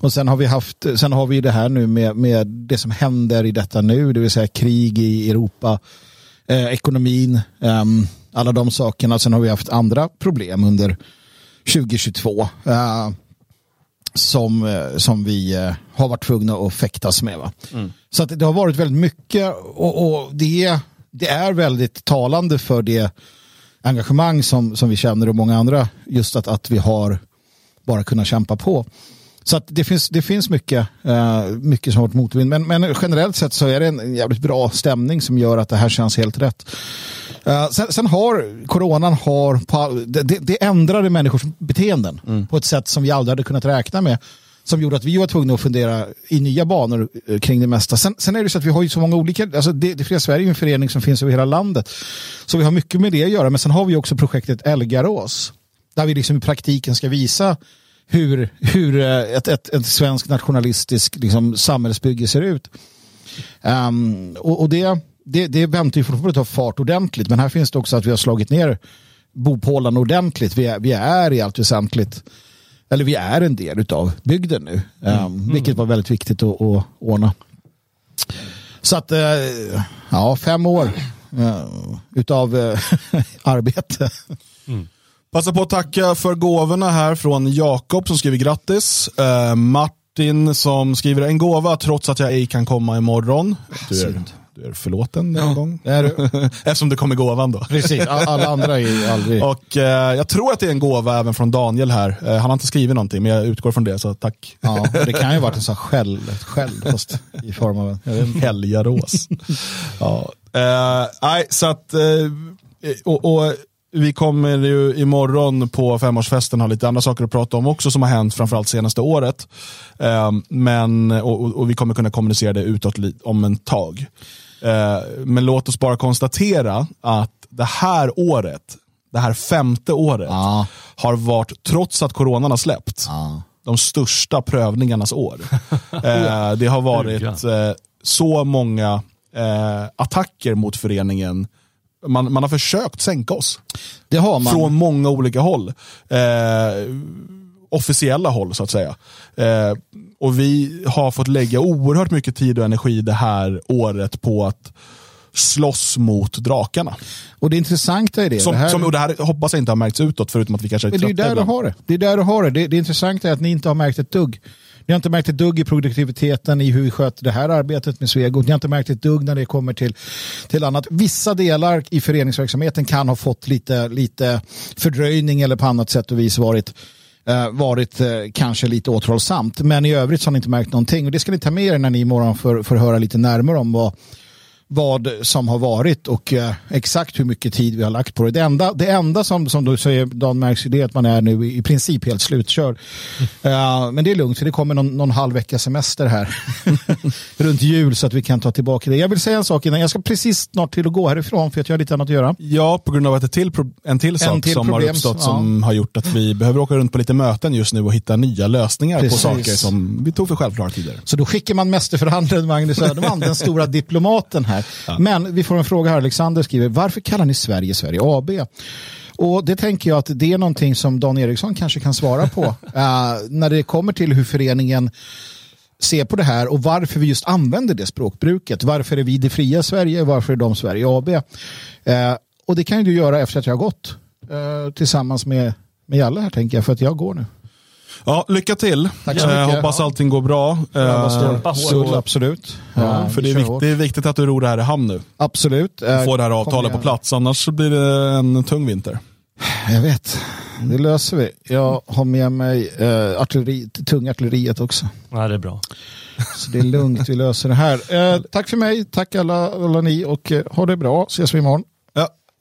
B: Och sen har vi haft, sen har vi det här nu med, med det som händer i detta nu, det vill säga krig i Europa, eh, ekonomin, ehm, alla de sakerna. Sen har vi haft andra problem under 2022 eh, som, eh, som vi eh, har varit tvungna att fäktas med. Va? Så det har varit väldigt mycket och, och det, det är väldigt talande för det engagemang som, som vi känner och många andra. Just att, att vi har bara kunnat kämpa på. Så att det, finns, det finns mycket, eh, mycket som har varit motvind. Men, men generellt sett så är det en jävligt bra stämning som gör att det här känns helt rätt. Eh, sen, sen har coronan har, det, det, ändrade människors beteenden på ett sätt som vi aldrig hade kunnat räkna med. Som gjorde att vi var tvungna att fundera i nya banor eh, kring det mesta. Sen, sen är det så att vi har ju så många olika, alltså det, det Fria Sverige är ju en förening som finns över hela landet. Så vi har mycket med det att göra. Men sen har vi också projektet Elgarås. Där vi liksom i praktiken ska visa hur, hur eh, ett, ett, ett svenskt nationalistiskt liksom, samhällsbygge ser ut. Um, och och det, det, det väntar ju fortfarande att ta fart ordentligt. Men här finns det också att vi har slagit ner bopålarna ordentligt. Vi är, vi är i allt väsentligt, eller vi är en del av bygden nu. Ehm, Vilket var väldigt viktigt att, att ordna. Så att, eh, ja, fem år eh, utav eh, arbete.
A: Passa på att tacka för gåvorna här från Jakob som skriver grattis. Martin som skriver en gåva trots att jag ej kan komma imorgon.
B: Synd.
A: Du är förlåten en gång.
B: Är du.
A: Eftersom det kom i gåvan då.
B: Precis, all- alla andra är ju aldrig...
A: Och eh, jag tror att det är en gåva även från Daniel här. Eh, han har inte skrivit någonting, men jag utgår från det, så tack.
B: Ja, det kan ju varit en sån här skäll, ett skäll fast i form av en...
A: Helgarås. ja. eh, nej, så att, eh, och, och vi kommer ju imorgon på femårsfesten ha lite andra saker att prata om också som har hänt framförallt senaste året. Um, men, och, och, vi kommer kunna kommunicera det utåt om en tag. Uh, men låt oss bara konstatera att det här året, det här femte året,
B: ja.
A: har varit, trots att coronan har släppt,
B: ja.
A: de största prövningarnas år. uh, det har varit uh, så många attacker mot föreningen man, man har försökt sänka oss.
B: Det har man.
A: Från många olika håll. Eh, officiella håll så att säga. Eh, och vi har fått lägga oerhört mycket tid och energi det här året på att slåss mot drakarna.
B: Och det intressanta är det.
A: Som,
B: det här...
A: Som, och det här hoppas jag inte har märkts utåt förutom att vi kanske är
B: trötta det är där du har det. Det är där du har det. Det, det intressanta är att ni inte har märkt ett dugg. Ni har inte märkt ett dugg i produktiviteten i hur vi sköter det här arbetet med Svegot. Ni har inte märkt ett dugg när det kommer till, till annat. Vissa delar i föreningsverksamheten kan ha fått lite, lite fördröjning eller på annat sätt och vis varit eh, varit eh, kanske lite återhållsamt. Men i övrigt så har ni inte märkt någonting. Och det ska ni ta med er när ni imorgon får, får höra lite närmare om vad, vad som har varit och eh, exakt hur mycket tid vi har lagt på det. Det enda, det enda som, som du säger, Dan märks det är att man är nu i princip helt slutkörd. Mm. Uh, men det är lugnt för det kommer någon, någon halv vecka semester här runt jul så att vi kan ta tillbaka det. Jag vill säga en sak innan, jag ska precis snart till att gå härifrån för att jag har lite annat att göra.
A: Ja, på grund av att det till, en till sak en till som problem, har uppstått ja. som har gjort att vi behöver åka runt på lite möten just nu och hitta nya lösningar precis. på saker som vi tog för självklara tidigare.
B: Så då skickar man mästerförhandlaren Magnus Söderman, den stora diplomaten här Ja. Men vi får en fråga här. Alexander skriver, varför kallar ni Sverige Sverige AB? Och det tänker jag att det är någonting som Dan Eriksson kanske kan svara på. uh, när det kommer till hur föreningen ser på det här och varför vi just använder det språkbruket. Varför är vi det fria Sverige? Varför är de Sverige AB? Uh, och det kan du göra efter att jag har gått uh, tillsammans med, med Jalle här tänker jag, för att jag går nu.
A: Ja, lycka till.
B: Tack så mycket.
A: Eh, hoppas allting går bra.
B: Eh, så, absolut.
A: Ja, för det är, vikt, det är, viktigt att du ror det här i hamn nu.
B: Absolut.
A: Eh, får det här avtalet på plats, annars blir det en tung vinter.
B: Jag vet. Det löser vi. Jag har med mig eh, artilleri, tungartilleriet också.
C: Ja, det är bra.
B: Så det är lugnt, vi löser det här. Eh, tack för mig, tack alla, alla ni och eh, ha det bra. Ses vi imorgon.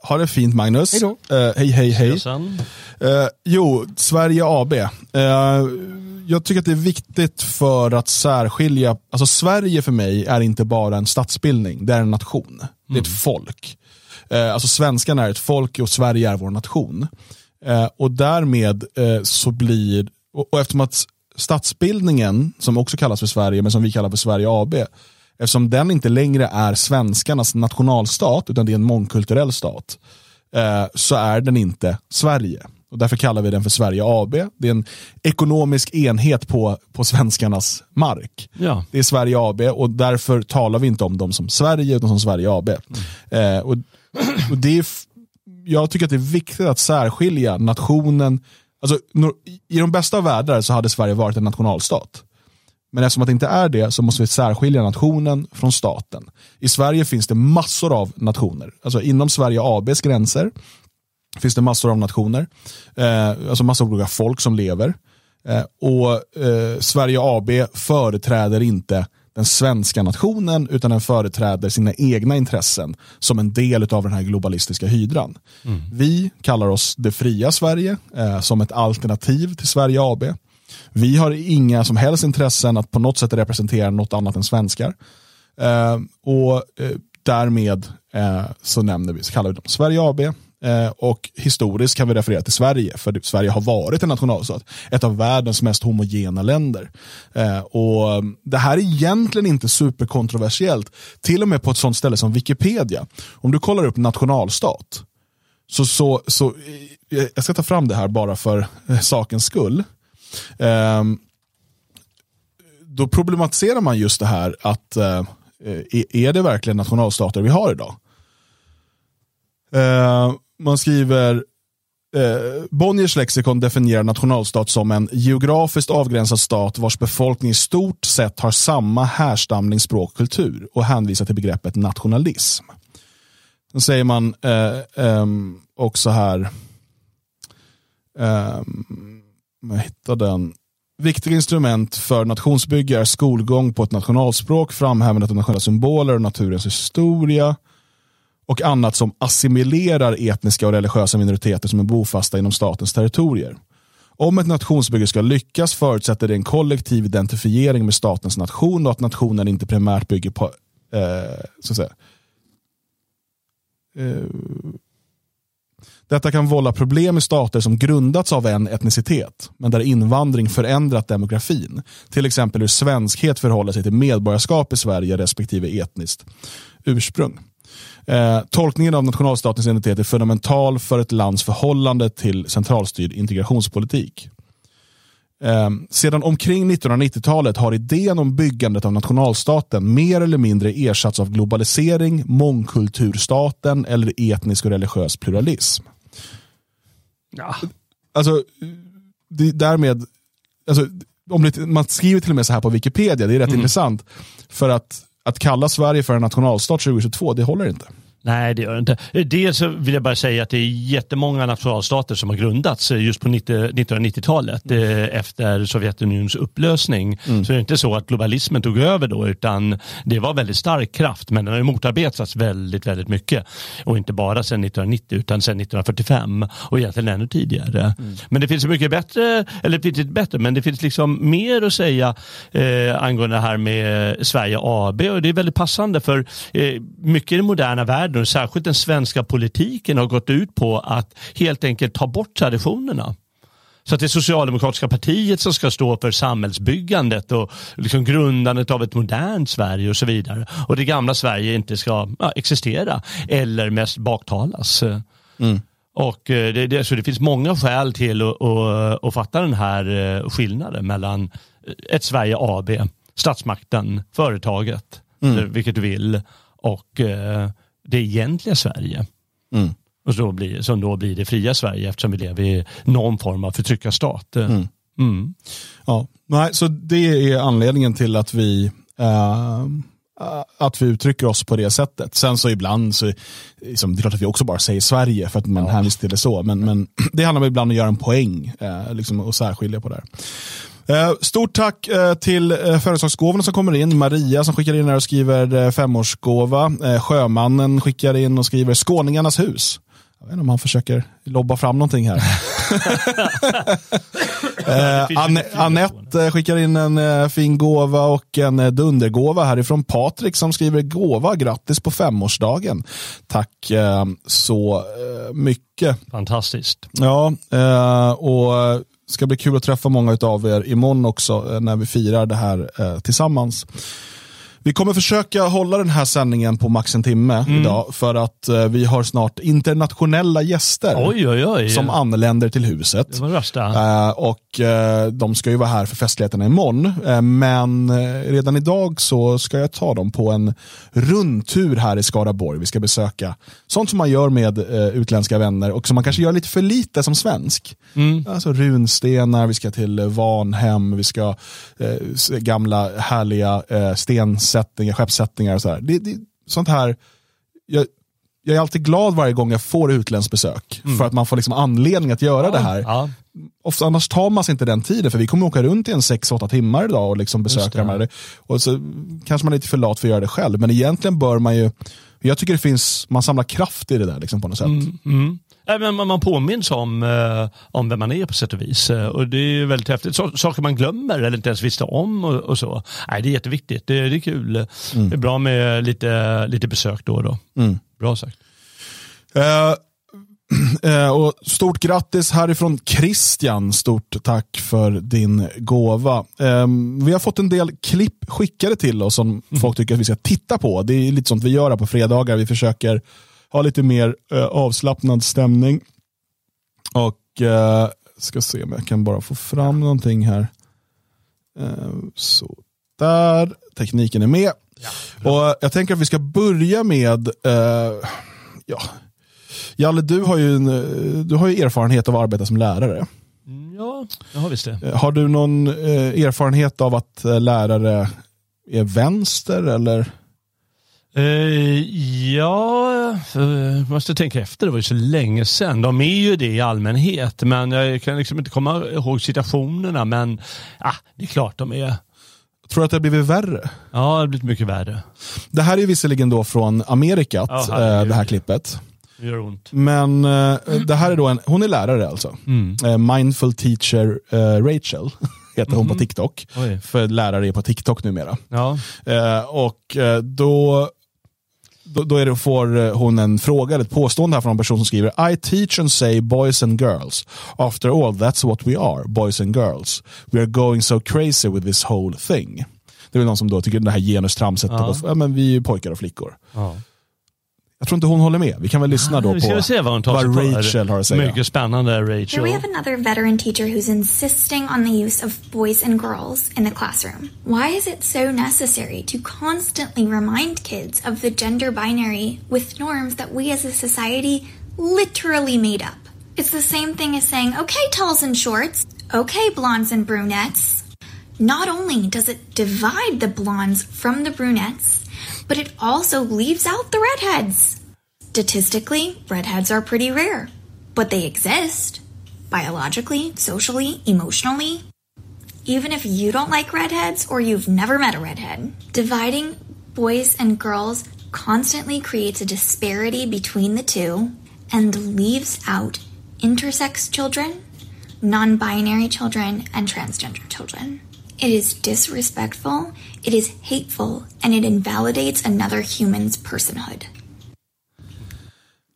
A: Ha det fint Magnus.
B: Hej
A: då. Eh, hej, hej, hej. Eh, jo, Sverige AB. Eh, jag tycker att det är viktigt för att särskilja, alltså Sverige för mig är inte bara en statsbildning, det är en nation. Mm. Det är ett mm. folk. Eh, alltså svenskarna är ett folk och Sverige är vår nation. Och därmed så blir, och, och eftersom att statsbildningen, som också kallas för Sverige, men som vi kallar för Sverige AB, eftersom den inte längre är svenskarnas nationalstat, utan det är en mångkulturell stat, eh, så är den inte Sverige. Och därför kallar vi den för Sverige AB. Det är en ekonomisk enhet på, på svenskarnas mark.
C: Ja.
A: Det är Sverige AB och därför talar vi inte om dem som Sverige utan som Sverige AB. Mm. Eh, och, och det är, jag tycker att det är viktigt att särskilja nationen. Alltså, I de bästa av världar så hade Sverige varit en nationalstat. Men eftersom att det inte är det så måste vi särskilja nationen från staten. I Sverige finns det massor av nationer. Alltså inom Sverige ABs gränser finns det massor av nationer. Eh, alltså massor av olika folk som lever. Eh, och eh, Sverige AB företräder inte den svenska nationen utan den företräder sina egna intressen som en del av den här globalistiska hydran. Mm. Vi kallar oss det fria Sverige eh, som ett alternativ till Sverige AB. Vi har inga som helst intressen att på något sätt representera något annat än svenskar. Eh, och eh, därmed eh, så nämner vi, så kallar vi dem Sverige AB. Eh, och historiskt kan vi referera till Sverige, för Sverige har varit en nationalstat. Ett av världens mest homogena länder. Eh, och Det här är egentligen inte superkontroversiellt, till och med på ett sånt ställe som Wikipedia. Om du kollar upp nationalstat, så, så, så eh, jag ska ta fram det här bara för eh, sakens skull. Ehm, då problematiserar man just det här att eh, är det verkligen nationalstater vi har idag? Ehm, man skriver Eh, Bonniers lexikon definierar nationalstat som en geografiskt avgränsad stat vars befolkning i stort sett har samma härstamning, språk och kultur och hänvisar till begreppet nationalism. Sen säger man eh, eh, också här, eh, jag hittar den, viktiga instrument för nationsbygge är skolgång på ett nationalspråk, framhävandet av nationella symboler och naturens historia, och annat som assimilerar etniska och religiösa minoriteter som är bofasta inom statens territorier. Om ett nationsbygge ska lyckas förutsätter det en kollektiv identifiering med statens nation och att nationen inte primärt bygger på eh, så att säga, eh, detta kan vålla problem i stater som grundats av en etnicitet, men där invandring förändrat demografin. Till exempel hur svenskhet förhåller sig till medborgarskap i Sverige respektive etniskt ursprung. Eh, tolkningen av nationalstatens identitet är fundamental för ett lands förhållande till centralstyrd integrationspolitik. Eh, sedan omkring 1990-talet har idén om byggandet av nationalstaten mer eller mindre ersatts av globalisering, mångkulturstaten eller etnisk och religiös pluralism.
C: Ja.
A: Alltså, det, därmed, alltså, om det, man skriver till och med så här på Wikipedia, det är rätt
C: Mm.
A: intressant. För att, att kalla Sverige för en nationalstat 2022, det håller inte.
C: Nej, det gör det inte. Dels så vill jag bara säga att det är jättemånga nationalstater som har grundats just på 90 1990-talet eh, efter Sovjetunionens upplösning. Så det är inte så att globalismen tog över då, utan det var väldigt stark kraft, men den har motarbetats väldigt, väldigt mycket. Och inte bara sedan 1990, utan sedan 1945 och egentligen ännu tidigare. Men det finns mycket bättre, eller inte bättre, men det finns liksom mer att säga eh, angående det här med Sverige AB och det är väldigt passande för eh, mycket i den moderna världen och särskilt den svenska politiken har gått ut på att helt enkelt ta bort traditionerna. Så att det är socialdemokratiska partiet som ska stå för samhällsbyggandet och liksom grundandet av ett modernt Sverige och så vidare. Och det gamla Sverige inte ska ja, existera eller mest baktalas. Och eh, det, det, så det finns många skäl till att, att, att fatta den här eh, skillnaden mellan ett Sverige AB, statsmakten, företaget, eller vilket du vill, och eh, det egentliga Sverige.
A: Mm.
C: Och så blir, som då blir det fria Sverige eftersom vi lever i någon form av förtryckarstat. Mm. Mm.
A: Ja, nej, så det är anledningen till att vi eh, att vi uttrycker oss på det sättet. Sen så ibland så liksom, det är klart att vi också bara säger Sverige för att man ja. hänvisar till det så. Men, men det handlar ibland om att göra en poäng eh, liksom, och särskilja på det här. Eh, stort tack eh, till eh, företagsgåvorna som kommer in. Maria som skickar in här och skriver femårsgåva. Sjömannen skickar in och skriver Skåningarnas hus. Jag vet inte om han försöker lobba fram någonting här. eh, Anne, Annette skickar in en eh, fin gåva och en eh, dundergåva härifrån Patrik som skriver gåva. Grattis på femårsdagen. Tack eh, så eh, mycket.
C: Fantastiskt.
A: Ja, eh, och ska bli kul att träffa många av er imorgon också eh, när vi firar det här eh, tillsammans. Vi kommer försöka hålla den här sändningen på max en timme mm. idag för att uh, vi har snart internationella gäster
C: oj, oj, oj.
A: som anländer till huset.
C: Det var värsta.
A: Uh, och uh, de ska ju vara här för festligheterna imorgon. men redan idag så ska jag ta dem på en rundtur här i Skaraborg. Vi ska besöka sånt som man gör med utländska vänner och som man kanske gör lite för lite som svensk.
C: Mm.
A: Alltså runstenar, vi ska till Vanhem, vi ska gamla härliga stens sättningar, skeppssättningar och sådär. Det, det, sånt här, jag, jag är alltid glad varje gång jag får utländskt besök. Mm. För att man får liksom anledning att göra
C: ja,
A: det här.
C: Ja.
A: Ofta, annars tar man sig inte den tiden, för vi kommer åka runt i en 6-8 timmar idag och liksom besöka de här. Och så kanske man är lite för lat för att göra det själv. Men egentligen bör man ju, jag tycker det finns, man samlar kraft i det där liksom på något sätt.
C: Mm, mm. Men man påminns om, eh, om vem man är på sätt och vis. Och det är väldigt häftigt. Så, saker man glömmer eller inte ens visste om och, och så. Nej, det är jätteviktigt. Det, det är kul. Mm. Det är bra med lite, lite besök då och då.
A: Mm.
C: Bra sagt.
A: Uh, och stort grattis härifrån Christian. Stort tack för din gåva. Um, vi har fått en del klipp skickade till oss som mm. folk tycker att vi ska titta på. Det är lite sånt vi gör här på fredagar. Vi försöker ha lite mer uh, avslappnad stämning. Och uh, ska se om jag kan bara få fram någonting här. Uh, så där, tekniken är med. Ja, och Jag tänker att vi ska börja med, ja, Jalle du har, ju en, du har ju erfarenhet av att arbeta som lärare.
C: Ja, jag har visst det.
A: Har du någon erfarenhet av att lärare är vänster eller?
C: Ja, måste tänka efter. Det var ju så länge sedan. De är ju det i allmänhet, men jag kan liksom inte komma ihåg situationerna. Men ah, det är klart de är.
A: Tror du att det har blivit värre?
C: Ja, det har blivit mycket värre.
A: Det här är visserligen då från Amerikat, eh,
C: herregud.
A: det här klippet.
C: Det gör ont.
A: Men eh, det här är då en, hon är lärare alltså.
C: Mm.
A: Eh, mindful teacher eh, Rachel heter hon på TikTok.
C: Oj.
A: För lärare är på TikTok numera.
C: Ja.
A: Eh, och eh, då, då, då är det, får eh, hon en fråga, eller ett påstående här från en person som skriver I teach and say boys and girls. After all, that's what we are, boys and girls. We are going so crazy with this whole thing. Det är väl någon som då tycker det här genustramset,
C: Ja.
A: ja. ja, men vi är ju pojkar och flickor.
C: ja.
A: Jag tror inte hon håller med. Vi kan väl lyssna då
C: Vi ska
A: på
C: se vad hon tar
A: vad
C: sig för.
A: Rachel har att säga.
C: Mycket spännande,
D: Here we have another veteran teacher who's insisting on the use of boys and girls in the classroom. Why is it so necessary to constantly remind kids of the gender binary with norms that we as a society literally made up? It's the same thing as saying, okay, talls and shorts, okay, blondes and brunettes. Not only does it divide the blondes from the brunettes, but it also leaves out the redheads. Statistically, redheads are pretty rare, but they exist. Biologically, socially, emotionally. Even if you don't like redheads or you've never met a redhead, dividing boys and girls constantly creates a disparity between the two and leaves out intersex children, non binary children, and transgender children. It is disrespectful, it is hateful, and it invalidates another human's personhood.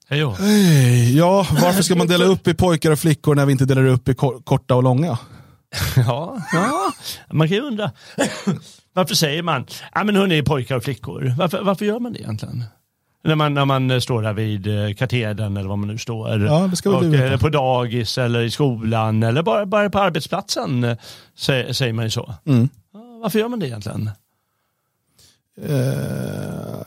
C: Hej.
A: Hej, Ja, varför ska man dela upp i pojkar och flickor när vi inte delar upp i ko- korta och långa?
C: Ja, ja, man kan ju undra. Varför säger man, ja men hörni pojkar och flickor. Varför, varför gör man det egentligen? När man, när man står där vid eh, katedern eller var man nu står.
A: Ja, det ska
C: och,
A: veta.
C: eh, På dagis eller i skolan eller bara, bara på arbetsplatsen eh, sä- säger man ju så.
A: Mm.
C: Ja, Varför gör man det egentligen?
A: Eh,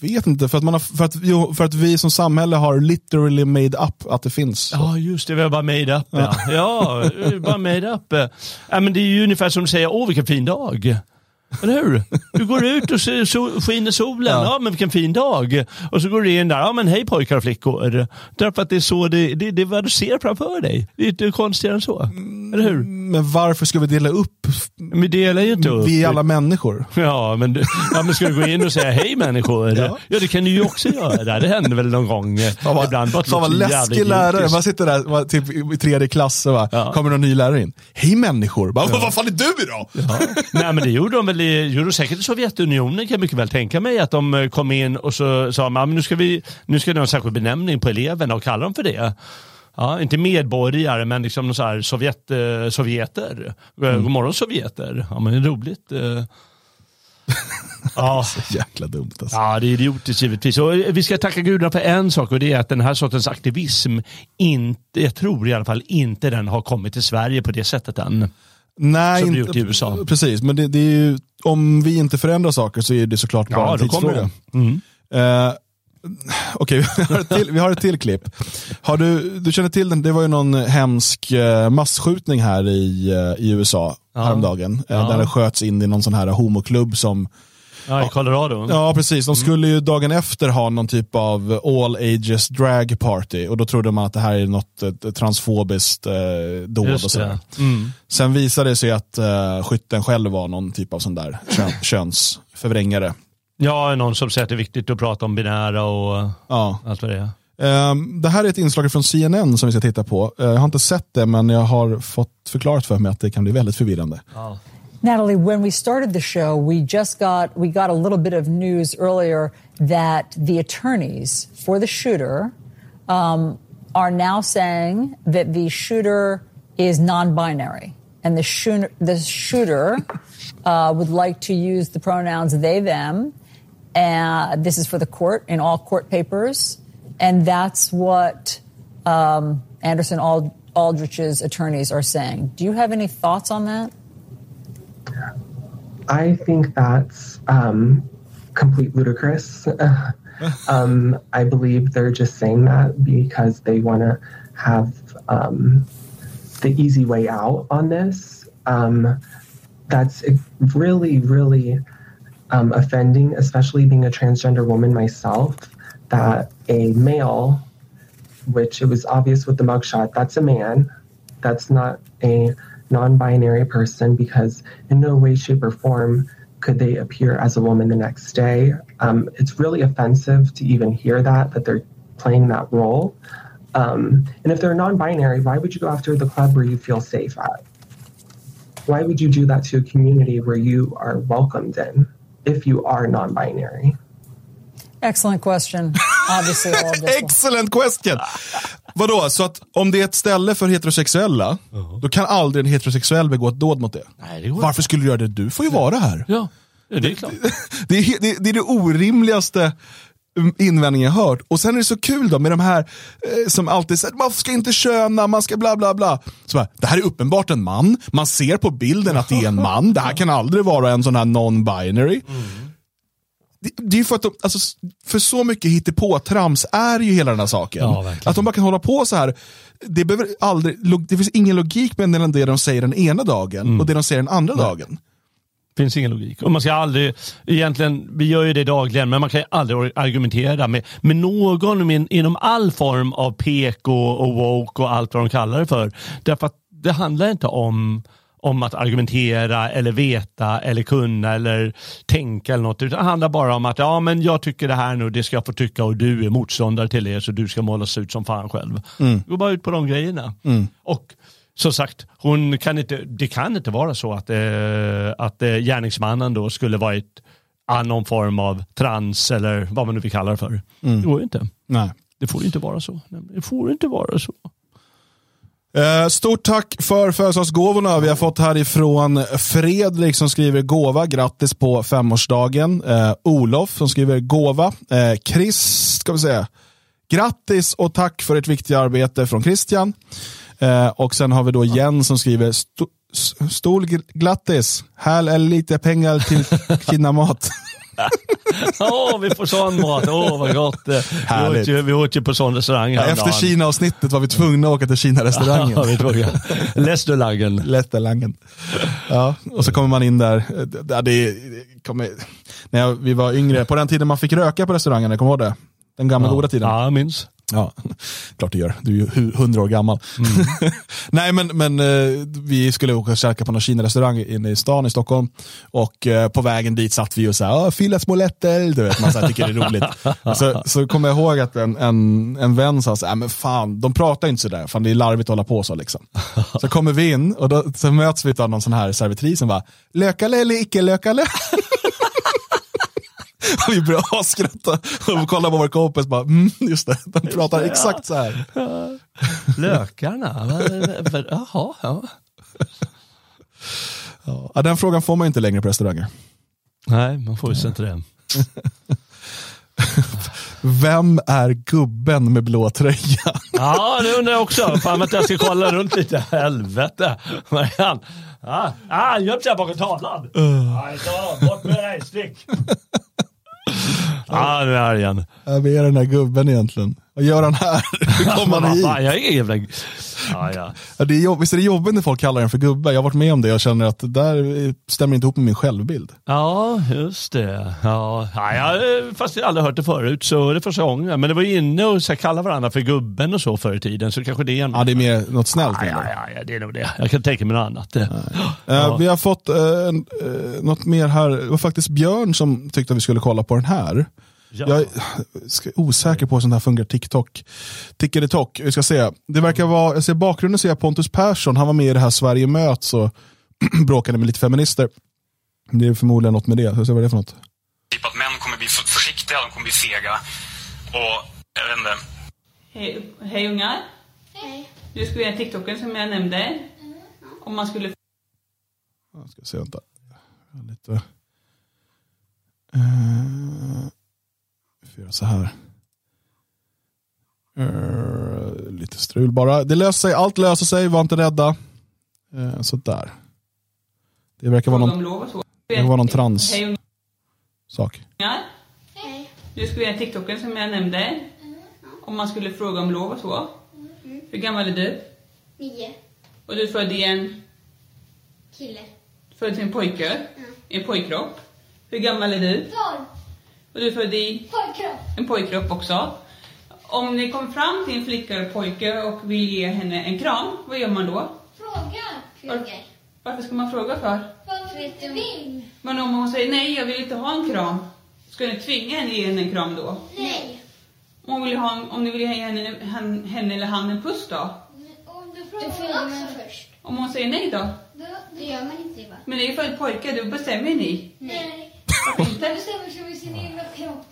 A: vet inte, för att, man har, för, att, jo, för att vi som samhälle har literally made up att det finns.
C: Ja, just det. Vi har bara made up. Ja, ja eh, bara made up. eh. Ja, men det är ju ungefär som att säga, åh vilken fin dag. Eller hur? Du går ut och ser sol, skiner solen. Ja.
A: Ja.
C: men vilken fin dag. Och så går du in där. Ja, men hej pojkar och flickor. Därför att det är så det, det, det är vad du ser framför dig. Det är inte konstigare än så. Eller hur?
A: Men varför ska vi dela upp?
C: Vi delar ju inte upp.
A: Vi är alla människor.
C: Ja, men, ja, men ska du gå in och säga hej människor? Ja,
A: Ja.
C: det kan du ju också göra. Det händer väl någon gång
A: Fan
C: ibland. Bara
A: fan vad läskig lärare. Man sitter där var, typ, i tredje klass och bara,
C: Ja.
A: kommer någon ny lärare in. Hej människor! Bara, Vad fan är du?
C: Ja. Nej men det gjorde de väl i, gjorde de säkert i Sovjetunionen kan jag mycket väl tänka mig att de eh, kom in och så sa man nu ska vi nu ska det ha en särskild benämning på eleverna och kalla dem för det. Ja, inte medborgare men liksom så här Sovjet, eh, sovjeter. Mm. God morgon sovjeter. Ja men det är roligt. Eh. ja.
A: Jäkla dumt alltså.
C: Ja, det är idiotiskt givetvis. Och vi ska tacka gudarna för en sak och det är att den här sortens aktivism inte, jag tror i alla fall inte den har kommit till Sverige på det sättet än.
A: Nej,
C: Som
A: inte,
C: gjort i USA.
A: Precis, men det, det är ju, om vi inte förändrar saker så är det såklart bara en
C: då kommer
A: tidsfråga.
C: Mm.
A: Eh, Okej, vi, har ett till- vi har ett till klipp. Har du, du känner till den, det var ju någon hemsk eh, massskjutning här i, eh, i USA
C: Ja.
A: häromdagen. eh,
C: Ja.
A: Där det sköts in i någon sån här homoklubb som
C: Ja, i Colorado.
A: Ja, precis. De skulle ju dagen efter ha någon typ av all ages drag party och då trodde man att det här är något eh, transfobiskt eh, dåd och sådär.
C: det. Mm.
A: Sen visade det sig att eh, skytten själv var någon typ av sån där kön, könsförvrängare.
C: Ja, någon som säger att det är viktigt att prata om binära och
A: Ja.
C: allt vad det är.
A: Ehm, det här är ett inslag från CNN som vi ska titta på. Eh, jag har inte sett det, men jag har fått förklarat för mig att det kan bli väldigt förvirrande.
E: Natalie, when we started the show, we just got we got a little bit of news earlier that the attorneys for the shooter um, are now saying that the shooter is non-binary, and the shooter the shooter uh, would like to use the pronouns they them. And this is for the court in all court papers, and that's what um, Anderson Ald- Aldrich's attorneys are saying. Do you have any thoughts on that?
F: I think that's um, complete ludicrous. um, I believe they're just saying that because they want to have um, the easy way out on this. Um, that's really, really um, offending, especially being a transgender woman myself, that a male, which it was obvious with the mugshot, that's a man, that's not a non binary person because, in no way, shape, or form could they appear as a woman the next day. Um, it's really offensive to even hear that, that they're playing that role. Um, and if they're non binary, why would you go after the club where you feel safe at? Why would you do that to a community where you are welcomed in if you are non binary?
E: Excellent question. Obviously, all one.
A: Excellent question! Vadå, så att om det är ett ställe för heterosexuella, då kan aldrig en heterosexuell begå ett dåd mot det?
C: Nej, det går
A: Varför skulle du göra det? Du får ju vara här.
C: Ja, det är klart.
A: Det är, det, det är det orimligaste mm, invändningen jag hört. Och sen är det så kul då med de här eh, som alltid säger man ska inte köna, man ska bla bla bla. Så bara, det här är uppenbart en man, man ser på bilden att det är en man, det här kan aldrig vara en sån här non-binary. Det, det är ju för att de, alltså, för så mycket hittepå-trams är ju hela den här saken.
C: Ja,
A: att de bara kan hålla på så här. Det, behöver aldrig, det finns ingen logik mellan det de säger den ena dagen och det de säger den andra dagen.
C: finns ingen logik. Och man ska aldrig, egentligen, vi gör ju det dagligen, men man kan ju aldrig argumentera med, med någon med, inom all form av PK och woke och allt vad de kallar det för. Därför att det handlar inte om om att argumentera eller veta eller kunna eller tänka eller något. Utan det handlar bara om att ja, men jag tycker det här nu, det ska jag få tycka och du är motståndare till det så du ska målas ut som fan själv. Gå bara ut på de grejerna. Och som sagt, hon kan inte, det kan inte vara så att, eh, att eh, gärningsmannen då skulle vara ett ah, någon form av trans eller vad man nu vill kalla det för. Det går ju inte.
A: Nej.
C: Det får inte vara så. Det får inte vara så.
A: Eh, Stort tack för födelsedagsgåvorna vi har fått härifrån Fredrik som skriver gåva, grattis på femårsdagen. Eh, Olof som skriver gåva. Eh, Chris, ska vi säga, grattis och tack för ett viktigt arbete från Christian. Eh, och sen har vi då Jens som skriver sto, s- stor gl- grattis, här är lite pengar till kinamat.
C: Åh, vi får sån mat. Åh, vad gott. Vi åt, ju, vi åt ju på sån restaurang
A: Ja. Efter Kina-avsnittet var vi tvungna att åka till
C: Ja,
A: Kina-restaurangen.
C: vi tog Lästulagen.
A: Lättelangen. Ja, och så kommer man in där. Ja, det, kommer, när jag, vi var yngre, på den tiden man fick röka på restaurangerna, kommer du ihåg det? Den gamla goda tiden.
C: Ja, jag minns.
A: Ja, klart du gör. Du är ju hu- hundra år gammal. Nej, men, men eh, vi skulle åka och käka på någon Kina-restaurang inne i stan i Stockholm. Och eh, på vägen dit satt vi och sa, fylla små lätter. Du vet, man så här, tycker det är roligt. så, så kommer jag ihåg att en, en, en vän sa, så här, men fan, de pratar inte sådär, fan det är larvigt att hålla på så. Liksom. Så kommer vi in och då, så möts vi av någon sån här servitris som bara, lökale eller icke lökale? Vi började asskratta och kolla på vår kompis bara, mm, just det, de pratar exakt så här.
C: Lökarna? Jaha, ja.
A: Ja, den frågan får man inte längre på restauranger.
C: Nej, man får ju inte det.
A: Vem är gubben med blå tröja?
C: Ja, det undrar jag också. Fan att jag ska kolla runt lite. Helvete. Marianne. Ja, ah, han gömde sig bakom tavlan. Nej, så, bort med dig, stick. Ja, nu är jag igen.
A: Vem är den där gubben egentligen? Vad gör han här? Hur kom han hit?
C: Jag är jävla... Ja, ja.
A: Ja, det är jobb, visst är det jobbigt när folk kallar den för gubbe? Jag har varit med om det och känner att det där stämmer inte ihop med min självbild.
C: ja, just det. Ja, ja, jag, fast jag har aldrig hört det förut så det är första gången. Men det var ju inne och så här, kalla varandra för gubben och så förr i tiden. Så kanske det är en...
A: Ja, det är mer något snällt.
C: ja, ja, ja, det är nog det. Jag kan tänka mig något annat.
A: Eh, Vi har fått en, eh, något mer här. Det var faktiskt Björn som tyckte att vi skulle kolla på den här.
C: Ja.
A: Jag är ska- osäker på hur sånt här fungerar TikTok. Tickety-tock, vi ska se. Det verkar vara, jag ser bakgrunden ser jag Pontus Persson, han var med i det här Sverige möts och bråkade med lite feminister. Det är förmodligen något med det, så se vad det är för något.
G: typ att män kommer bli för- försiktiga, de kommer bli fega. Och jag vet inte.
H: Hej, hej ungar.
I: Hej.
H: Du ska göra TikToken som jag nämnde. Om man skulle
A: Jag ska se, vänta. Lite. Uh, vi får göra så här. Eh, lite strul bara. Det löser sig, allt löser sig, var inte rädda. Uh, så där. Det verkar vara någon det var någon trans. Sak.
I: Hej.
H: Du ska göra TikToken som jag nämnde. Om man skulle fråga om lov och så. Hur gammal är du?
I: Nio.
H: Och du är född i en,
I: Kille.
H: född i en pojke. I en pojkkropp. Hur gammal är du?
I: Tolv.
H: Och du är född i
I: Pojkkropp.
H: en pojkkropp också. Om ni kommer fram till en flicka eller pojke och vill ge henne en kram, vad gör man då?
I: Fråga. frågar.
H: Varför ska man fråga för?
I: För att de vill.
H: Men om hon säger nej, jag vill inte ha en kram. Ska ni tvinga henne ge henne en kram då?
I: Nej.
H: Om, hon vill ha en, om ni vill ge henne, henne, henne eller han en puss då?
I: Då frågar man först.
H: Om hon säger nej då?
I: Det gör man inte va?
H: Men det är ju för pojkar, då bestämmer ni.
I: Nej. Bestämmer sig över sin egen kropp.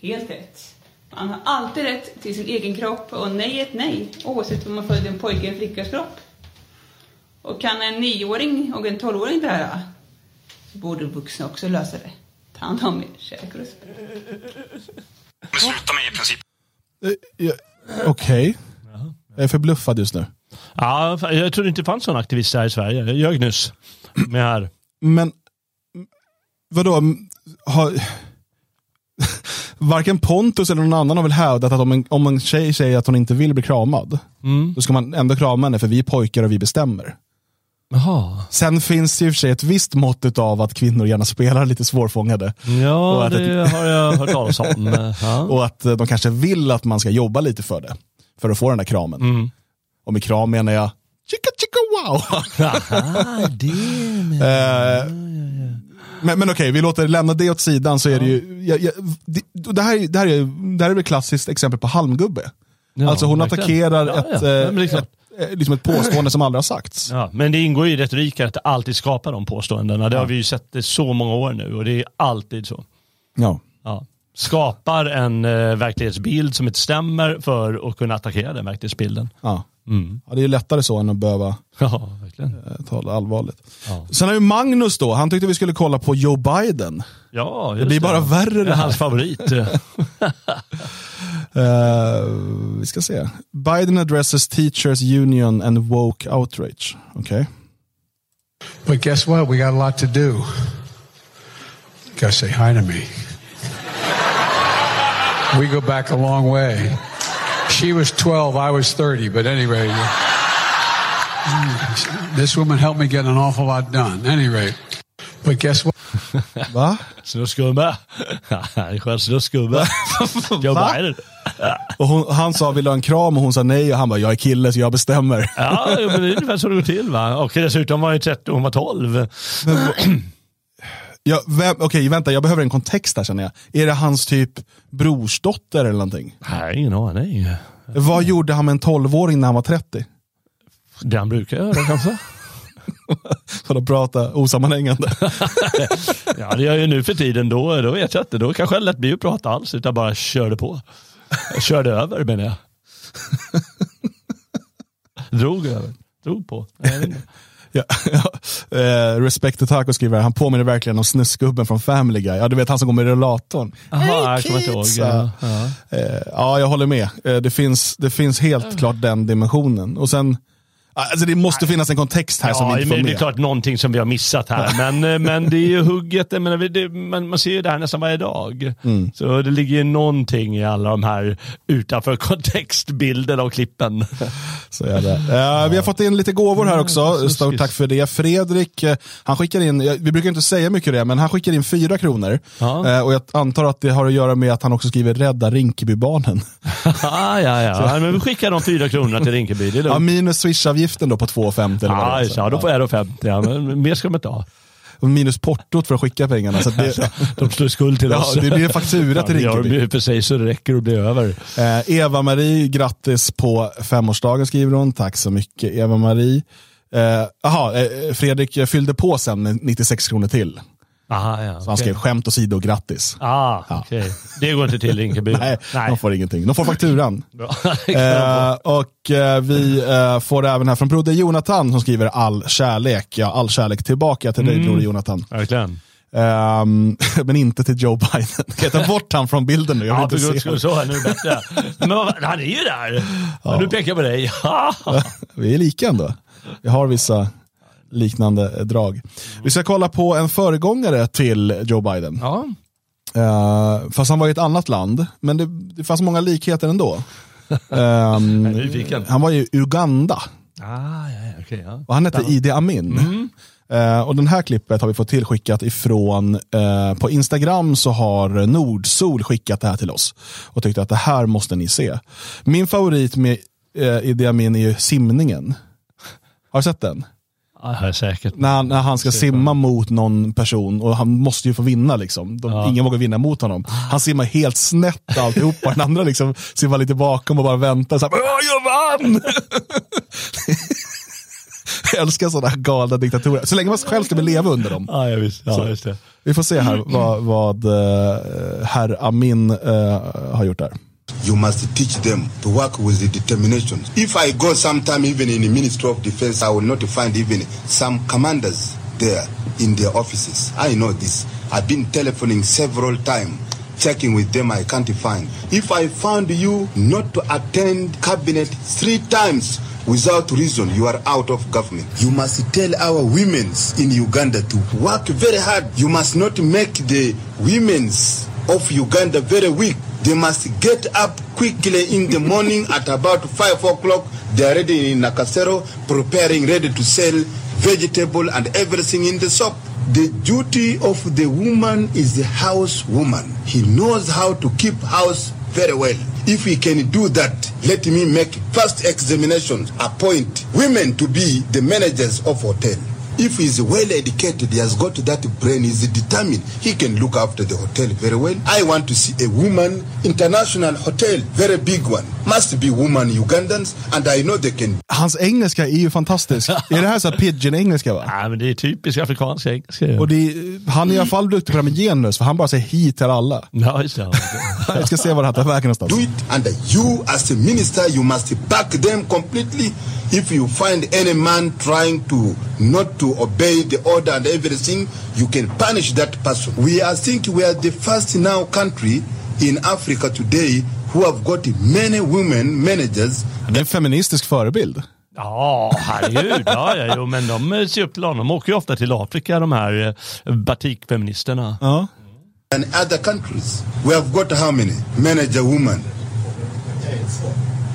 H: Helt rätt. Man har alltid rätt till sin egen kropp och nej är ett nej. Oavsett om man föder en pojke eller en flickas kropp. Och kan en nioåring och en tolvåring det här så borde vuxna också lösa det. Ta hand om er, och respekt.
G: Besluta mig i princip.
A: Eh, Okej. Jag är förbluffad just nu.
C: Ja, jag trodde inte det fanns någon aktivist här i Sverige. Jag ljög nyss. Med här.
A: Men vadå? Har, varken Pontus eller någon annan har väl hävdat att om en, om en tjej säger att hon inte vill bli kramad, då ska man ändå krama henne för vi är pojkar och vi bestämmer.
C: Jaha.
A: Sen finns det i och för sig ett visst mått av att kvinnor gärna spelar lite svårfångade.
C: Ja, det har jag hört talas om. Ja.
A: Och att de kanske vill att man ska jobba lite för det. För att få den där kramen.
C: Mm.
A: Och med kram menar jag chicka chicka wow.
C: Aha, det
A: Eh, men men okej, vi låter lämna det åt sidan så är det ju, jag, jag, det, det, här, är- det, här är, det här är väl klassiskt exempel på halmgubbe.
C: Ja,
A: alltså hon
C: verkligen.
A: attackerar
C: Ja,
A: ett,
C: ja.
A: eh,
C: klart.
A: ett, eh, liksom ett påstående som aldrig har sagts.
C: Ja, men det ingår ju i retoriken att alltid skapa de påståendena. Det har vi ju sett i så många år nu och det är alltid så.
A: Ja.
C: Ja. Skapar en eh, verklighetsbild som inte stämmer för att kunna attackera den verklighetsbilden.
A: Ja.
C: Mm.
A: Ja, det är ju lättare så än att behöva
C: Ja,
A: eh, ta det allvarligt.
C: Ja.
A: Sen har ju Magnus då, han tyckte vi skulle kolla på Joe Biden.
C: Ja,
A: Det blir bara värre
C: Det
A: det
C: är
A: här.
C: hans favorit.
A: Eh, vi ska se. Biden addresses teachers union and woke outrage. Okej.
J: But guess what? We got a lot to do. Gotta say hi to me. We go back a long way. She was 12, I was 30, but anyway. This woman helped me get an awful lot done. Anyway. But guess what?
A: Va?
C: Snuskgubbe. Skön snuskgubbe. Joe
A: Va?
C: Biden.
A: Och hon, han sa vill du ha en kram och hon sa nej och han bara jag är kille så jag bestämmer.
C: Ja, men det är ungefär så det går till va. Och dessutom var ju 30, hon var 12.
A: Ja, okej, vänta, jag behöver en kontext här känner jag. Är det hans typ brorsdotter eller någonting?
C: Nej, ingen aning.
A: Vad gjorde han med en 12-åring när han var 30?
C: Det han brukar göra kanske.
A: För att prata osammanhängande.
C: Ja, det gör jag ju nu för tiden. Då, då vet jag inte. Då kanske jag lätt blir att prata alls, utan bara körde på. Jag körde över menar jag. Drog över. Drog på. Nej.
A: Ja, ja. Eh, Respect to Taco skriver, han påminner verkligen om snuskgubben från Family Guy. Ja, du vet han som går med rullatorn.
C: Jaha, jag kommer inte ihåg.
A: kids!
C: Ja, ja.
A: Eh, ja, jag håller med. Eh, det, finns, det finns helt klart den dimensionen. Och sen, alltså det måste finnas en kontext här som
C: Ja,
A: inte får
C: men det är
A: med.
C: klart någonting som vi har missat här. Men, eh, men det är ju hugget, menar, det, man, man ser ju det här nästan varje dag.
A: Mm.
C: Så det ligger ju någonting i alla de här utanför kontextbilderna och klippen.
A: Så är det. Eh, vi har fått in lite gåvor här också.
C: snuskigt.
A: Stort tack för det. Fredrik, eh, han skickar in, vi brukar inte säga mycket det, men han skickar in fyra kronor.
C: Ja.
A: Och jag antar att det har att göra med att han också skriver rädda Rinkebybarnen.
C: ah, ja, ja. Men vi skickar de fyra kronorna till Rinkeby. Det är
A: Ja,
C: lugnt.
A: minus swishavgiften då på 2,50 eller vad det är.
C: ja, då får jag då 50. Ja, men mer ska de inte ha.
A: Minus portot för att skicka pengarna. Så det,
C: De slår skuld till
A: Ja,
C: oss.
A: det blir en faktura till Rinkeby.
C: Ja, för sig så det räcker och blir över.
A: Eh, Eva-Marie, grattis på femårsdagen skriver hon. Tack så mycket Eva-Marie. Jaha, eh, Fredrik eh, fyllde på sen med 96 kronor till.
C: Aha, ja,
A: Så han skrev skämt åsido, grattis.
C: Ah, okej. Det går inte till Rinkeby.
A: Nej, de får ingenting. De får fakturan. Eh, och eh, vi eh, får även här från broder Jonathan som skriver all kärlek. Ja, all kärlek tillbaka till dig
C: Mm.
A: broder Jonathan.
C: Verkligen.
A: Ehm, men inte till Joe Biden. Kan jag ta bort han från bilden nu? Jag vill
C: Ja,
A: inte
C: för guds skull. Så, nu bättre. Men han är ju där. Ja. Nu pekar jag på dig.
A: Vi är lika ändå. Vi har vissa liknande drag. Vi ska kolla på en föregångare till Joe Biden.
C: Ja.
A: Eh, fast han var i ett annat land, men det, det fanns många likheter ändå.
C: Nyfiken.
A: han var i Uganda
C: Ah, ja, okej. ja.
A: och han hette Idi Amin. Eh, och den här klippet har vi fått tillskickat ifrån, eh, på Instagram så har Nordsol skickat det här till oss och tyckte att det här måste ni se. Min favorit med eh, Idi Amin är ju simningen. Har du sett den?
C: Ja, säkert.
A: När han, när han ska simma mot någon person och han måste ju få vinna. Liksom. De,
C: Ja.
A: Ingen vågar vinna mot honom. Han simmar helt snett alltihopa. Den andra liksom simmar lite bakom och bara väntar. Så här, "Åh, jag vann! jag älskar sådana galna diktatorer. Så länge man själv ska leva under dem.
C: Ja, ja, visst. Ja, just det.
A: Vi får se här vad, vad eh, herr Amin eh, har gjort där.
K: You must teach them to work with the determination. If I go sometime even in the Ministry of Defense, I will not find even some commanders there in their offices. I know this. I've been telephoning several times, checking with them, I can't find. If I found you not to attend cabinet three times without reason, you are out of government. You must tell our women's in Uganda to work very hard. You must not make the women's of Uganda very weak. They must get up quickly in the morning at about 5 o'clock. They are ready in Nakasero, preparing, ready to sell vegetable and everything in the shop. The duty of the woman is the house woman. He knows how to keep house very well. If he can do that, let me make first examination, appoint women to be the managers of hotel. If he's well educated, he has got that brain, he's determined, he can look after the hotel very well. I want to see a woman, international hotel, very big one. Must be woman Ugandans, and I know they can
A: Hans engelska är ju fantastisk. är det här så pidgin-engelska va?
C: Nej, men det är typisk afrikansk engelska.
A: Och det är, han är i alla fall duktig på det här med genus, för han bara säger hit till alla.
C: Ja, just det.
A: Jag ska se var det här tar vägen någonstans.
K: do it, and you as a minister, you must back them completely. If you find any man trying to not to obey the order and everything, you can punish that person. We are think we are the first now country in Africa today who have got many women managers.
A: Det är en feministisk förebild.
C: Ja, herregud. Ja, ja, jo, men de ser upp till honom. De åker ju ofta till Afrika, de här eh, batikfeministerna.
A: Ja.
K: And other countries, we have got how many manager women?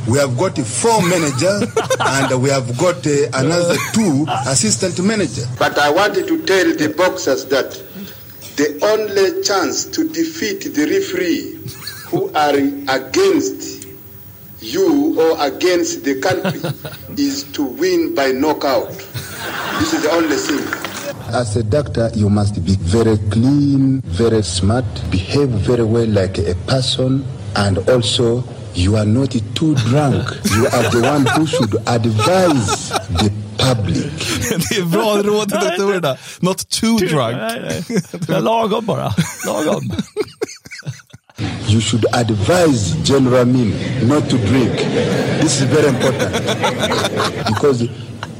K: We have got four manager and we have got uh, another two assistant manager. But I wanted to tell the boxers that the only chance to defeat the referee who are against you or against the country is to win by knockout. This is the only thing. As a doctor, you must be very clean, very smart, behave very well like a person, and also you are not too drunk. You are the one who should advise the public.
A: Det är bra råd till doktorerna. Not too drunk.
C: Nej, nej. Det är lagom bara. Lagom.
K: You should advise General Min not to drink. This is very important. because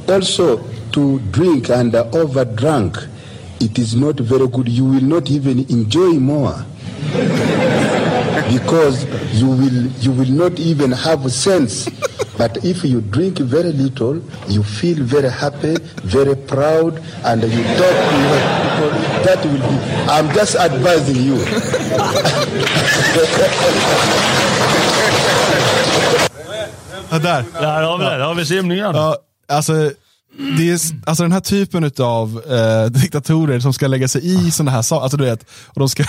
K: also to drink and overdrunk, it is not very good. You will not even enjoy more. Because you will you will not even have sense. But if you drink very little, you feel very happy, very proud, and you talk to your people. That will be. I'm just advising you.
A: Ja, där.
C: Där har vi det. Där har vi simningen.
A: Ja, alltså, det är, alltså den här typen av eh, diktatorer som ska lägga sig i sådana här saker, alltså du vet, och de, ska,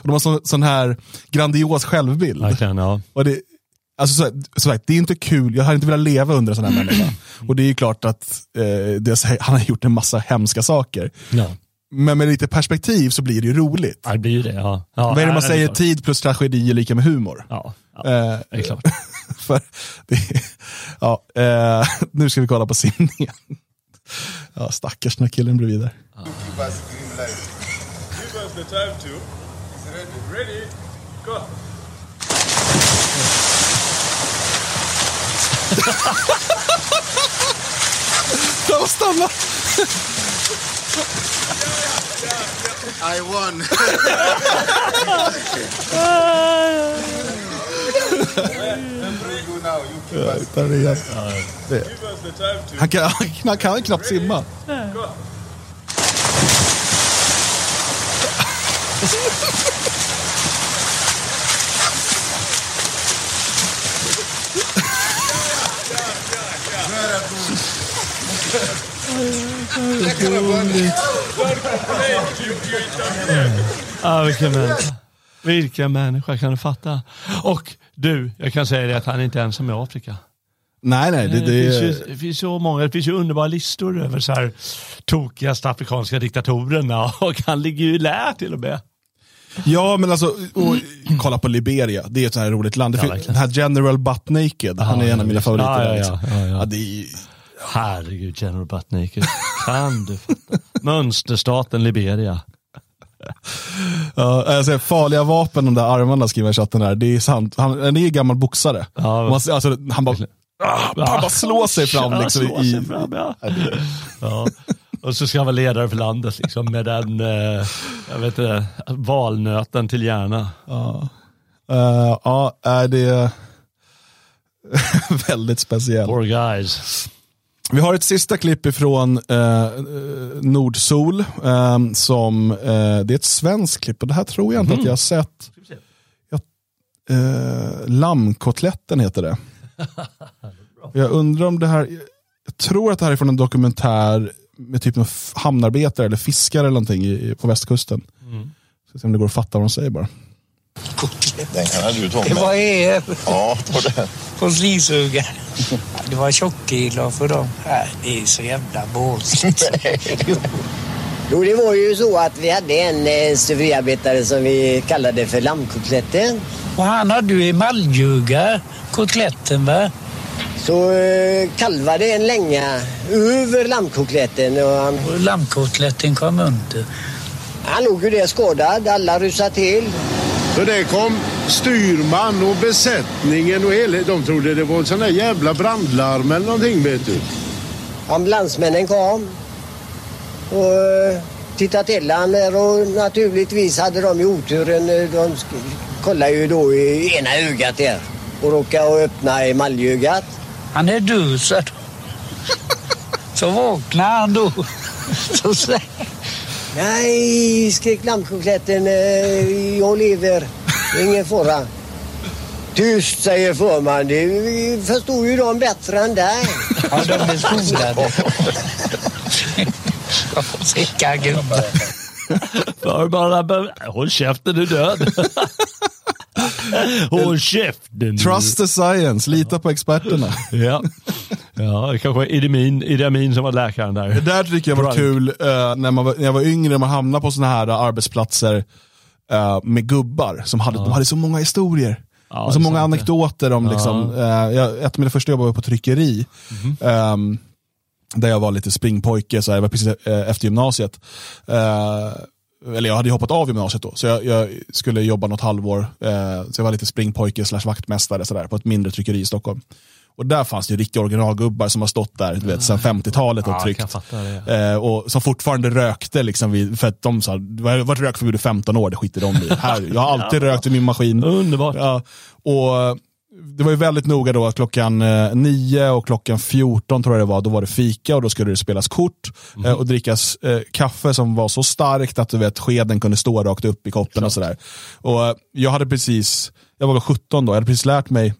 A: och de har sån, sån här grandios självbild.
C: Verkligen, ja.
A: Och det, alltså så, så det är inte kul, jag hade inte velat leva under en sån här människa. Och det är ju klart att eh, det, han har gjort en massa hemska saker.
C: Ja.
A: Men med lite perspektiv så blir det ju roligt.
C: Ja, det blir ju det. Ja. Ja,
A: Vad är det man säger,
C: klart.
A: tid plus tragedi är lika med humor.
C: Ja, ja
A: Eh,
C: det är klart.
A: för det, ja, eh, nu ska vi kolla på simningen. Ja, stackars den här killen bredvid där.
K: Give
L: Ready? Go.
A: Ja, stanna!
K: I won.
A: Ja, där är jag. Det.
L: Give us the time to.
A: Han kan, han kan knappt simma.
C: Ja, vilken människa. Vilken människa kan du fatta? Och du, jag kan säga det att han är inte ensam i Afrika.
A: Nej, nej. Det,
C: Det,
A: det,
C: finns ju, det finns så många, det finns ju underbara listor över så här tokigaste afrikanska diktatorerna och han ligger ju i lä till och med.
A: Ja, men alltså, och, kolla på Liberia. Det är ett så här roligt land. Det
C: Ja,
A: den här General Butt Naked, han är en av mina favoriter.
C: Ja, ja,
A: där,
C: ja, ja, ja.
A: Ja, det är,
C: Herregud, General Buttnaked. Kan du fatta? Mönsterstaten Liberia.
A: Ja, säger, farliga vapen, de där armarna skriver i chatten här. Det är sant. Han, han är ju gammal boxare.
C: Ja,
A: man, alltså, han bara, ah, bara slår sig fram. Liksom,
C: slår
A: i,
C: sig fram ja. ja. Och så ska han vara ledare för landet liksom, med den eh, jag vet inte, valnöten till hjärna.
A: Ja, Eh, ja är det väldigt speciellt.
C: Poor guys.
A: Vi har ett sista klipp ifrån eh, Nordsol. Eh, som, eh, det är ett svenskt klipp och det här tror jag inte att jag har sett. Jag, eh, Lammkotletten heter det. Jag undrar om det här, jag tror att det här är från en dokumentär med typ f- hamnarbetare eller fiskare eller någonting i, på västkusten. Ska se om det går att fatta vad de säger bara.
M: Den kan du ta
N: Det var er
M: Ja, ta den.
N: På slisugen. Det var tjockilor för dem. Nej, Det är så jävla båsigt.
O: Jo, det var ju så att vi hade en eh, stuveriarbetare som vi kallade för lammkotletten.
N: Och han hade ju emaljuga, kotletten va?
O: Så eh, kalvade en länga över lammkotletten och han,
N: Och lammkotletten kom under.
O: han låg ju där skadad. Alla rusade till.
P: Så det kom styrman och besättningen och hela... De trodde det var en sån där jävla brandlarm eller någonting vet du.
O: Ambulansmännen kom och eh, tittade till han där och naturligtvis hade de ju oturen. eh, De kollade ju då i ena ögat där och råkade öppna emaljögat.
N: Han är död, de. Så vaknade han då. Så säger
O: Nej, skrek lammkotletten. eh, Jag lever. Det är ingen fara. Tyst, säger förman. Det förstår ju de bättre än dig.
N: Ja, de är skolade. Sicka gubbar.
C: För bara, be- håll käften, du är död. håll käften.
A: Trust the science, lita på experterna.
C: Ja, ja det kanske är Idi Amin, Idi Amin som var läkaren där.
A: Det där tycker jag var kul eh, när, man var, när jag var yngre, man hamnade på sådana här arbetsplatser eh, med gubbar som hade, de hade så många historier.
C: Ja,
A: och så många
C: sant,
A: anekdoter om,
C: Ja.
A: liksom, eh, jag, ett av mina första jobb var på tryckeri.
C: Mhm.
A: ehm, där jag var lite springpojke, så här, det var precis eh, efter gymnasiet. Eh, eller jag hade hoppat av gymnasiet då, så jag, jag skulle jobba något halvår. Eh, så jag var lite springpojke slash vaktmästare så där, på ett mindre tryckeri i Stockholm. Och där fanns det ju riktiga originalgubbar som har stått där du vet, sedan 50-talet och
C: Ja, jag
A: tryckt.
C: det.
A: Eh, och som fortfarande rökte, liksom vid, för att de sa, du har varit rökförbud i 15 år, det skiter de i. Här, jag har alltid rökt i min maskin.
C: Underbart.
A: Ja, och eh, det var ju väldigt noga då att klockan eh, 9 och klockan 14 tror jag det var, då var det fika och då skulle det spelas kort eh, och drickas eh, kaffe som var så starkt att du vet skeden kunde stå rakt upp i koppen och sådär. Och eh, jag hade precis, jag var 17 då, jag hade precis lärt mig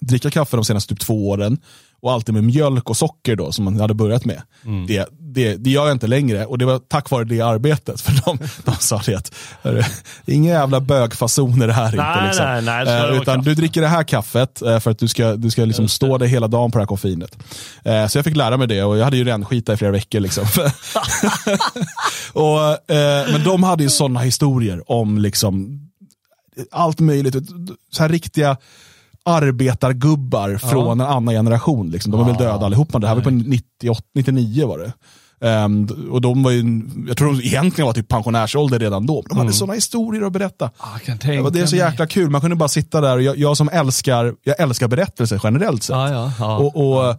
A: dricka kaffe de senaste typ två åren och alltid med mjölk och socker då som man hade börjat med. Det, det, det gör jag inte längre och det var tack vare det arbetet. För de, de sa det att hörru, inga jävla bögfasoner här inte.
C: Nej,
A: Liksom.
C: nej, nej, det
A: Eh, utan
C: kaffe.
A: du dricker det här kaffet eh, för att du ska, du ska liksom stå dig hela dagen på det här koffeinet. Eh, Så jag fick lära mig det och jag hade ju rännskita i flera veckor. Liksom. och, eh, men de hade ju sådana historier om liksom allt möjligt. Så här riktiga arbetargubbar från en annan generation. Liksom. De var väl döda allihopa. Det här var på 98, 99 var det. Ehm, och de var ju, jag tror de egentligen var typ pensionärsålder redan då. De hade
C: Mm.
A: sådana historier att berätta.
C: Kan
A: Det, är så jäkla kul, man kunde bara sitta där och jag, jag som älskar, jag älskar berättelser generellt sett.
C: Ja, ja, ja.
A: Och, och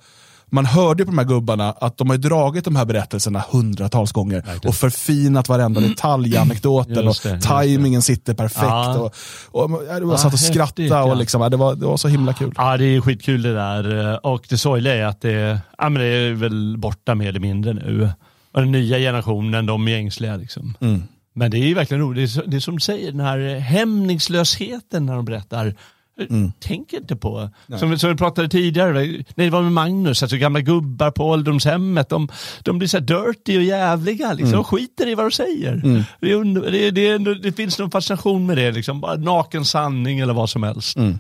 A: man hörde på de här gubbarna att de har dragit de här berättelserna hundratals gånger och förfinat varenda detalj i anekdoten
C: Mm. Just det,
A: och
C: just
A: tajmingen sitter perfekt.
C: Ja.
A: Och, och, man- ja, det var
C: Ja,
A: satt och skrattade
C: ja.
A: och liksom, det, var, det var så himla kul.
C: Ja, det är skitkul det där. Och det sorgliga är att det, ja, men det är väl borta mer eller mindre nu. Och den nya generationen, de är ängsliga. Liksom.
A: Mm.
C: Men det är ju verkligen roligt. Det är som du säger, den här hämningslösheten när de berättar.
A: Mm.
C: Tänk inte på. Som, som vi pratade tidigare, när det var med Magnus, alltså gamla gubbar på ålderdomshemmet. De, de blir så här dirty och jävliga. Liksom.
A: Mm.
C: De skiter i vad de säger.
A: Mm.
C: Det, är under, det, är, det, det finns någon fascination med det. Liksom. Bara naken sanning eller vad som helst.
A: Mm.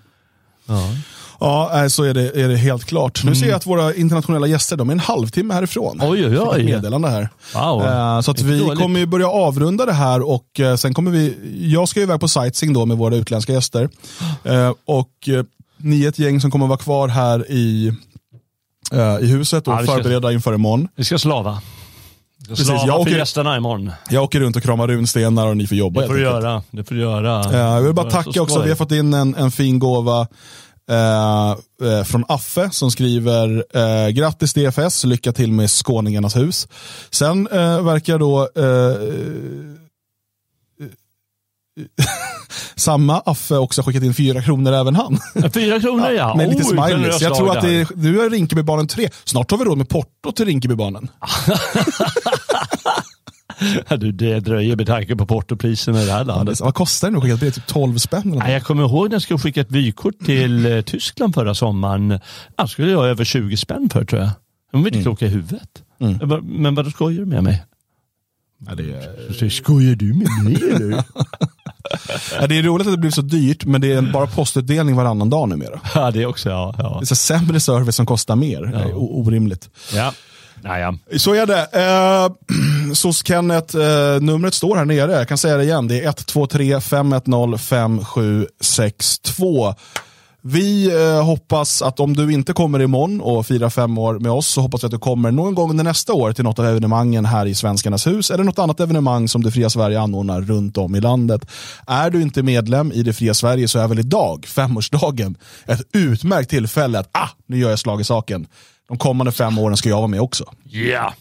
C: Ja.
A: Ja, nej, så är det, är det helt klart. Nu ser jag att våra internationella gäster, de är en halvtimme härifrån.
C: Oj, oj, oj.
A: meddelande här.
C: Wow.
A: Eh, Så att vi
C: dåligt.
A: kommer ju börja avrunda det här och eh, sen kommer vi, jag ska ju iväg på sightseeing då med våra utländska gäster. Eh, Och eh, ni är ett gäng som kommer vara kvar här i, eh, i huset och
C: Ja, ska-
A: förbereda inför imorgon.
C: Vi ska slava.
A: Precis, jag åker-
C: gästerna imorgon.
A: Jag åker runt och kramar runstenar och ni får jobba
C: Det får du göra. Det får du göra.
A: Eh, Jag vill bara tacka också, vi har fått in en, en fin gåva eh, eh, från Affe som skriver eh, grattis DFS, lycka till med Skåningarnas hus. Sen eh, verkar då eh, samma Affe också skickat in fyra kronor även han.
C: Fyra kronor ja.
A: Med lite
C: Oj,
A: smileys. Jag tror att det är, nu är Rinkebybarnen tre. Snart har vi råd med porto till Rinkebybarnen.
C: Ja, du, det dröjer med tanke på portopriserna i det här landet.
A: Vad kostar det nu att skicka ett brev? Typ 12 spänn? eller?
C: Nej, jag kommer ihåg när jag skulle skicka ett vykort till eh, Tyskland förra sommaren. Jag skulle jag över 20 spänn för tror jag. De var inte kloka i huvudet. Jag bara, Men vad skojar du med mig?
A: Ja, det är...
C: Så, skojar du med mig eller?
A: Ja, det är roligt att det blir så dyrt, men det är bara postutdelning varannan dag numera.
C: ja, det också. Ja, ja.
A: Det är så sämre service som kostar mer. Det är orimligt.
C: ja. Naja.
A: Så är det. Eh, SOS Kenneth, eh, numret står här nere. Jag kan säga det igen. Det är 123 510 5762. Vi eh, hoppas att om du inte kommer imorgon och firar fem år med oss så hoppas vi att du kommer någon gång under nästa år till något av evenemangen här i Svenskarnas hus eller något annat evenemang som Det Fria Sverige anordnar runt om i landet. Är du inte medlem i Det Fria Sverige så är väl idag, femårsdagen, ett utmärkt tillfälle att ah, nu gör jag slag i saken. De kommande fem åren ska jag vara med också.
C: Ja.
A: Yeah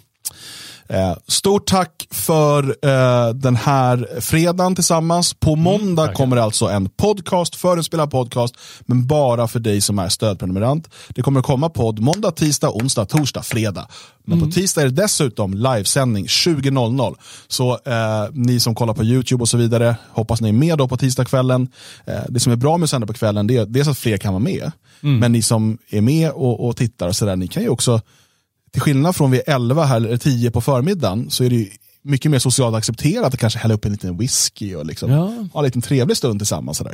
A: stort tack för eh, den här fredagen tillsammans. På måndag kommer det alltså en podcast, förinspelad podcast, men bara för dig som är stödprenumerant. Det kommer komma podd måndag, tisdag, onsdag, torsdag, fredag. Men på tisdag är det dessutom livesändning 20.00. Så eh, ni som kollar på YouTube och så vidare, hoppas ni är med då på tisdagskvällen. Eh, det som är bra med att sända på kvällen det är dels att fler kan vara med. Men ni som är med och, och tittar och sådär, ni kan ju också till skillnad från vid 11 här, eller 10 på förmiddagen så är det mycket mer socialt accepterat att kanske hälla upp en liten whisky och liksom
C: Ja.
A: ha en liten trevlig stund tillsammans. Sådär.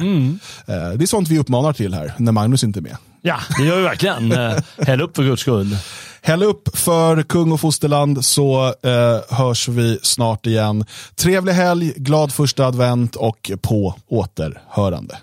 A: Eh, Det är sånt vi uppmanar till här när Magnus inte är med.
C: ja, det gör vi verkligen. Eh, Häll upp för guds skull.
A: Häll upp för kung och fosterland så eh, hörs vi snart igen. Trevlig helg, glad första advent och på återhörande.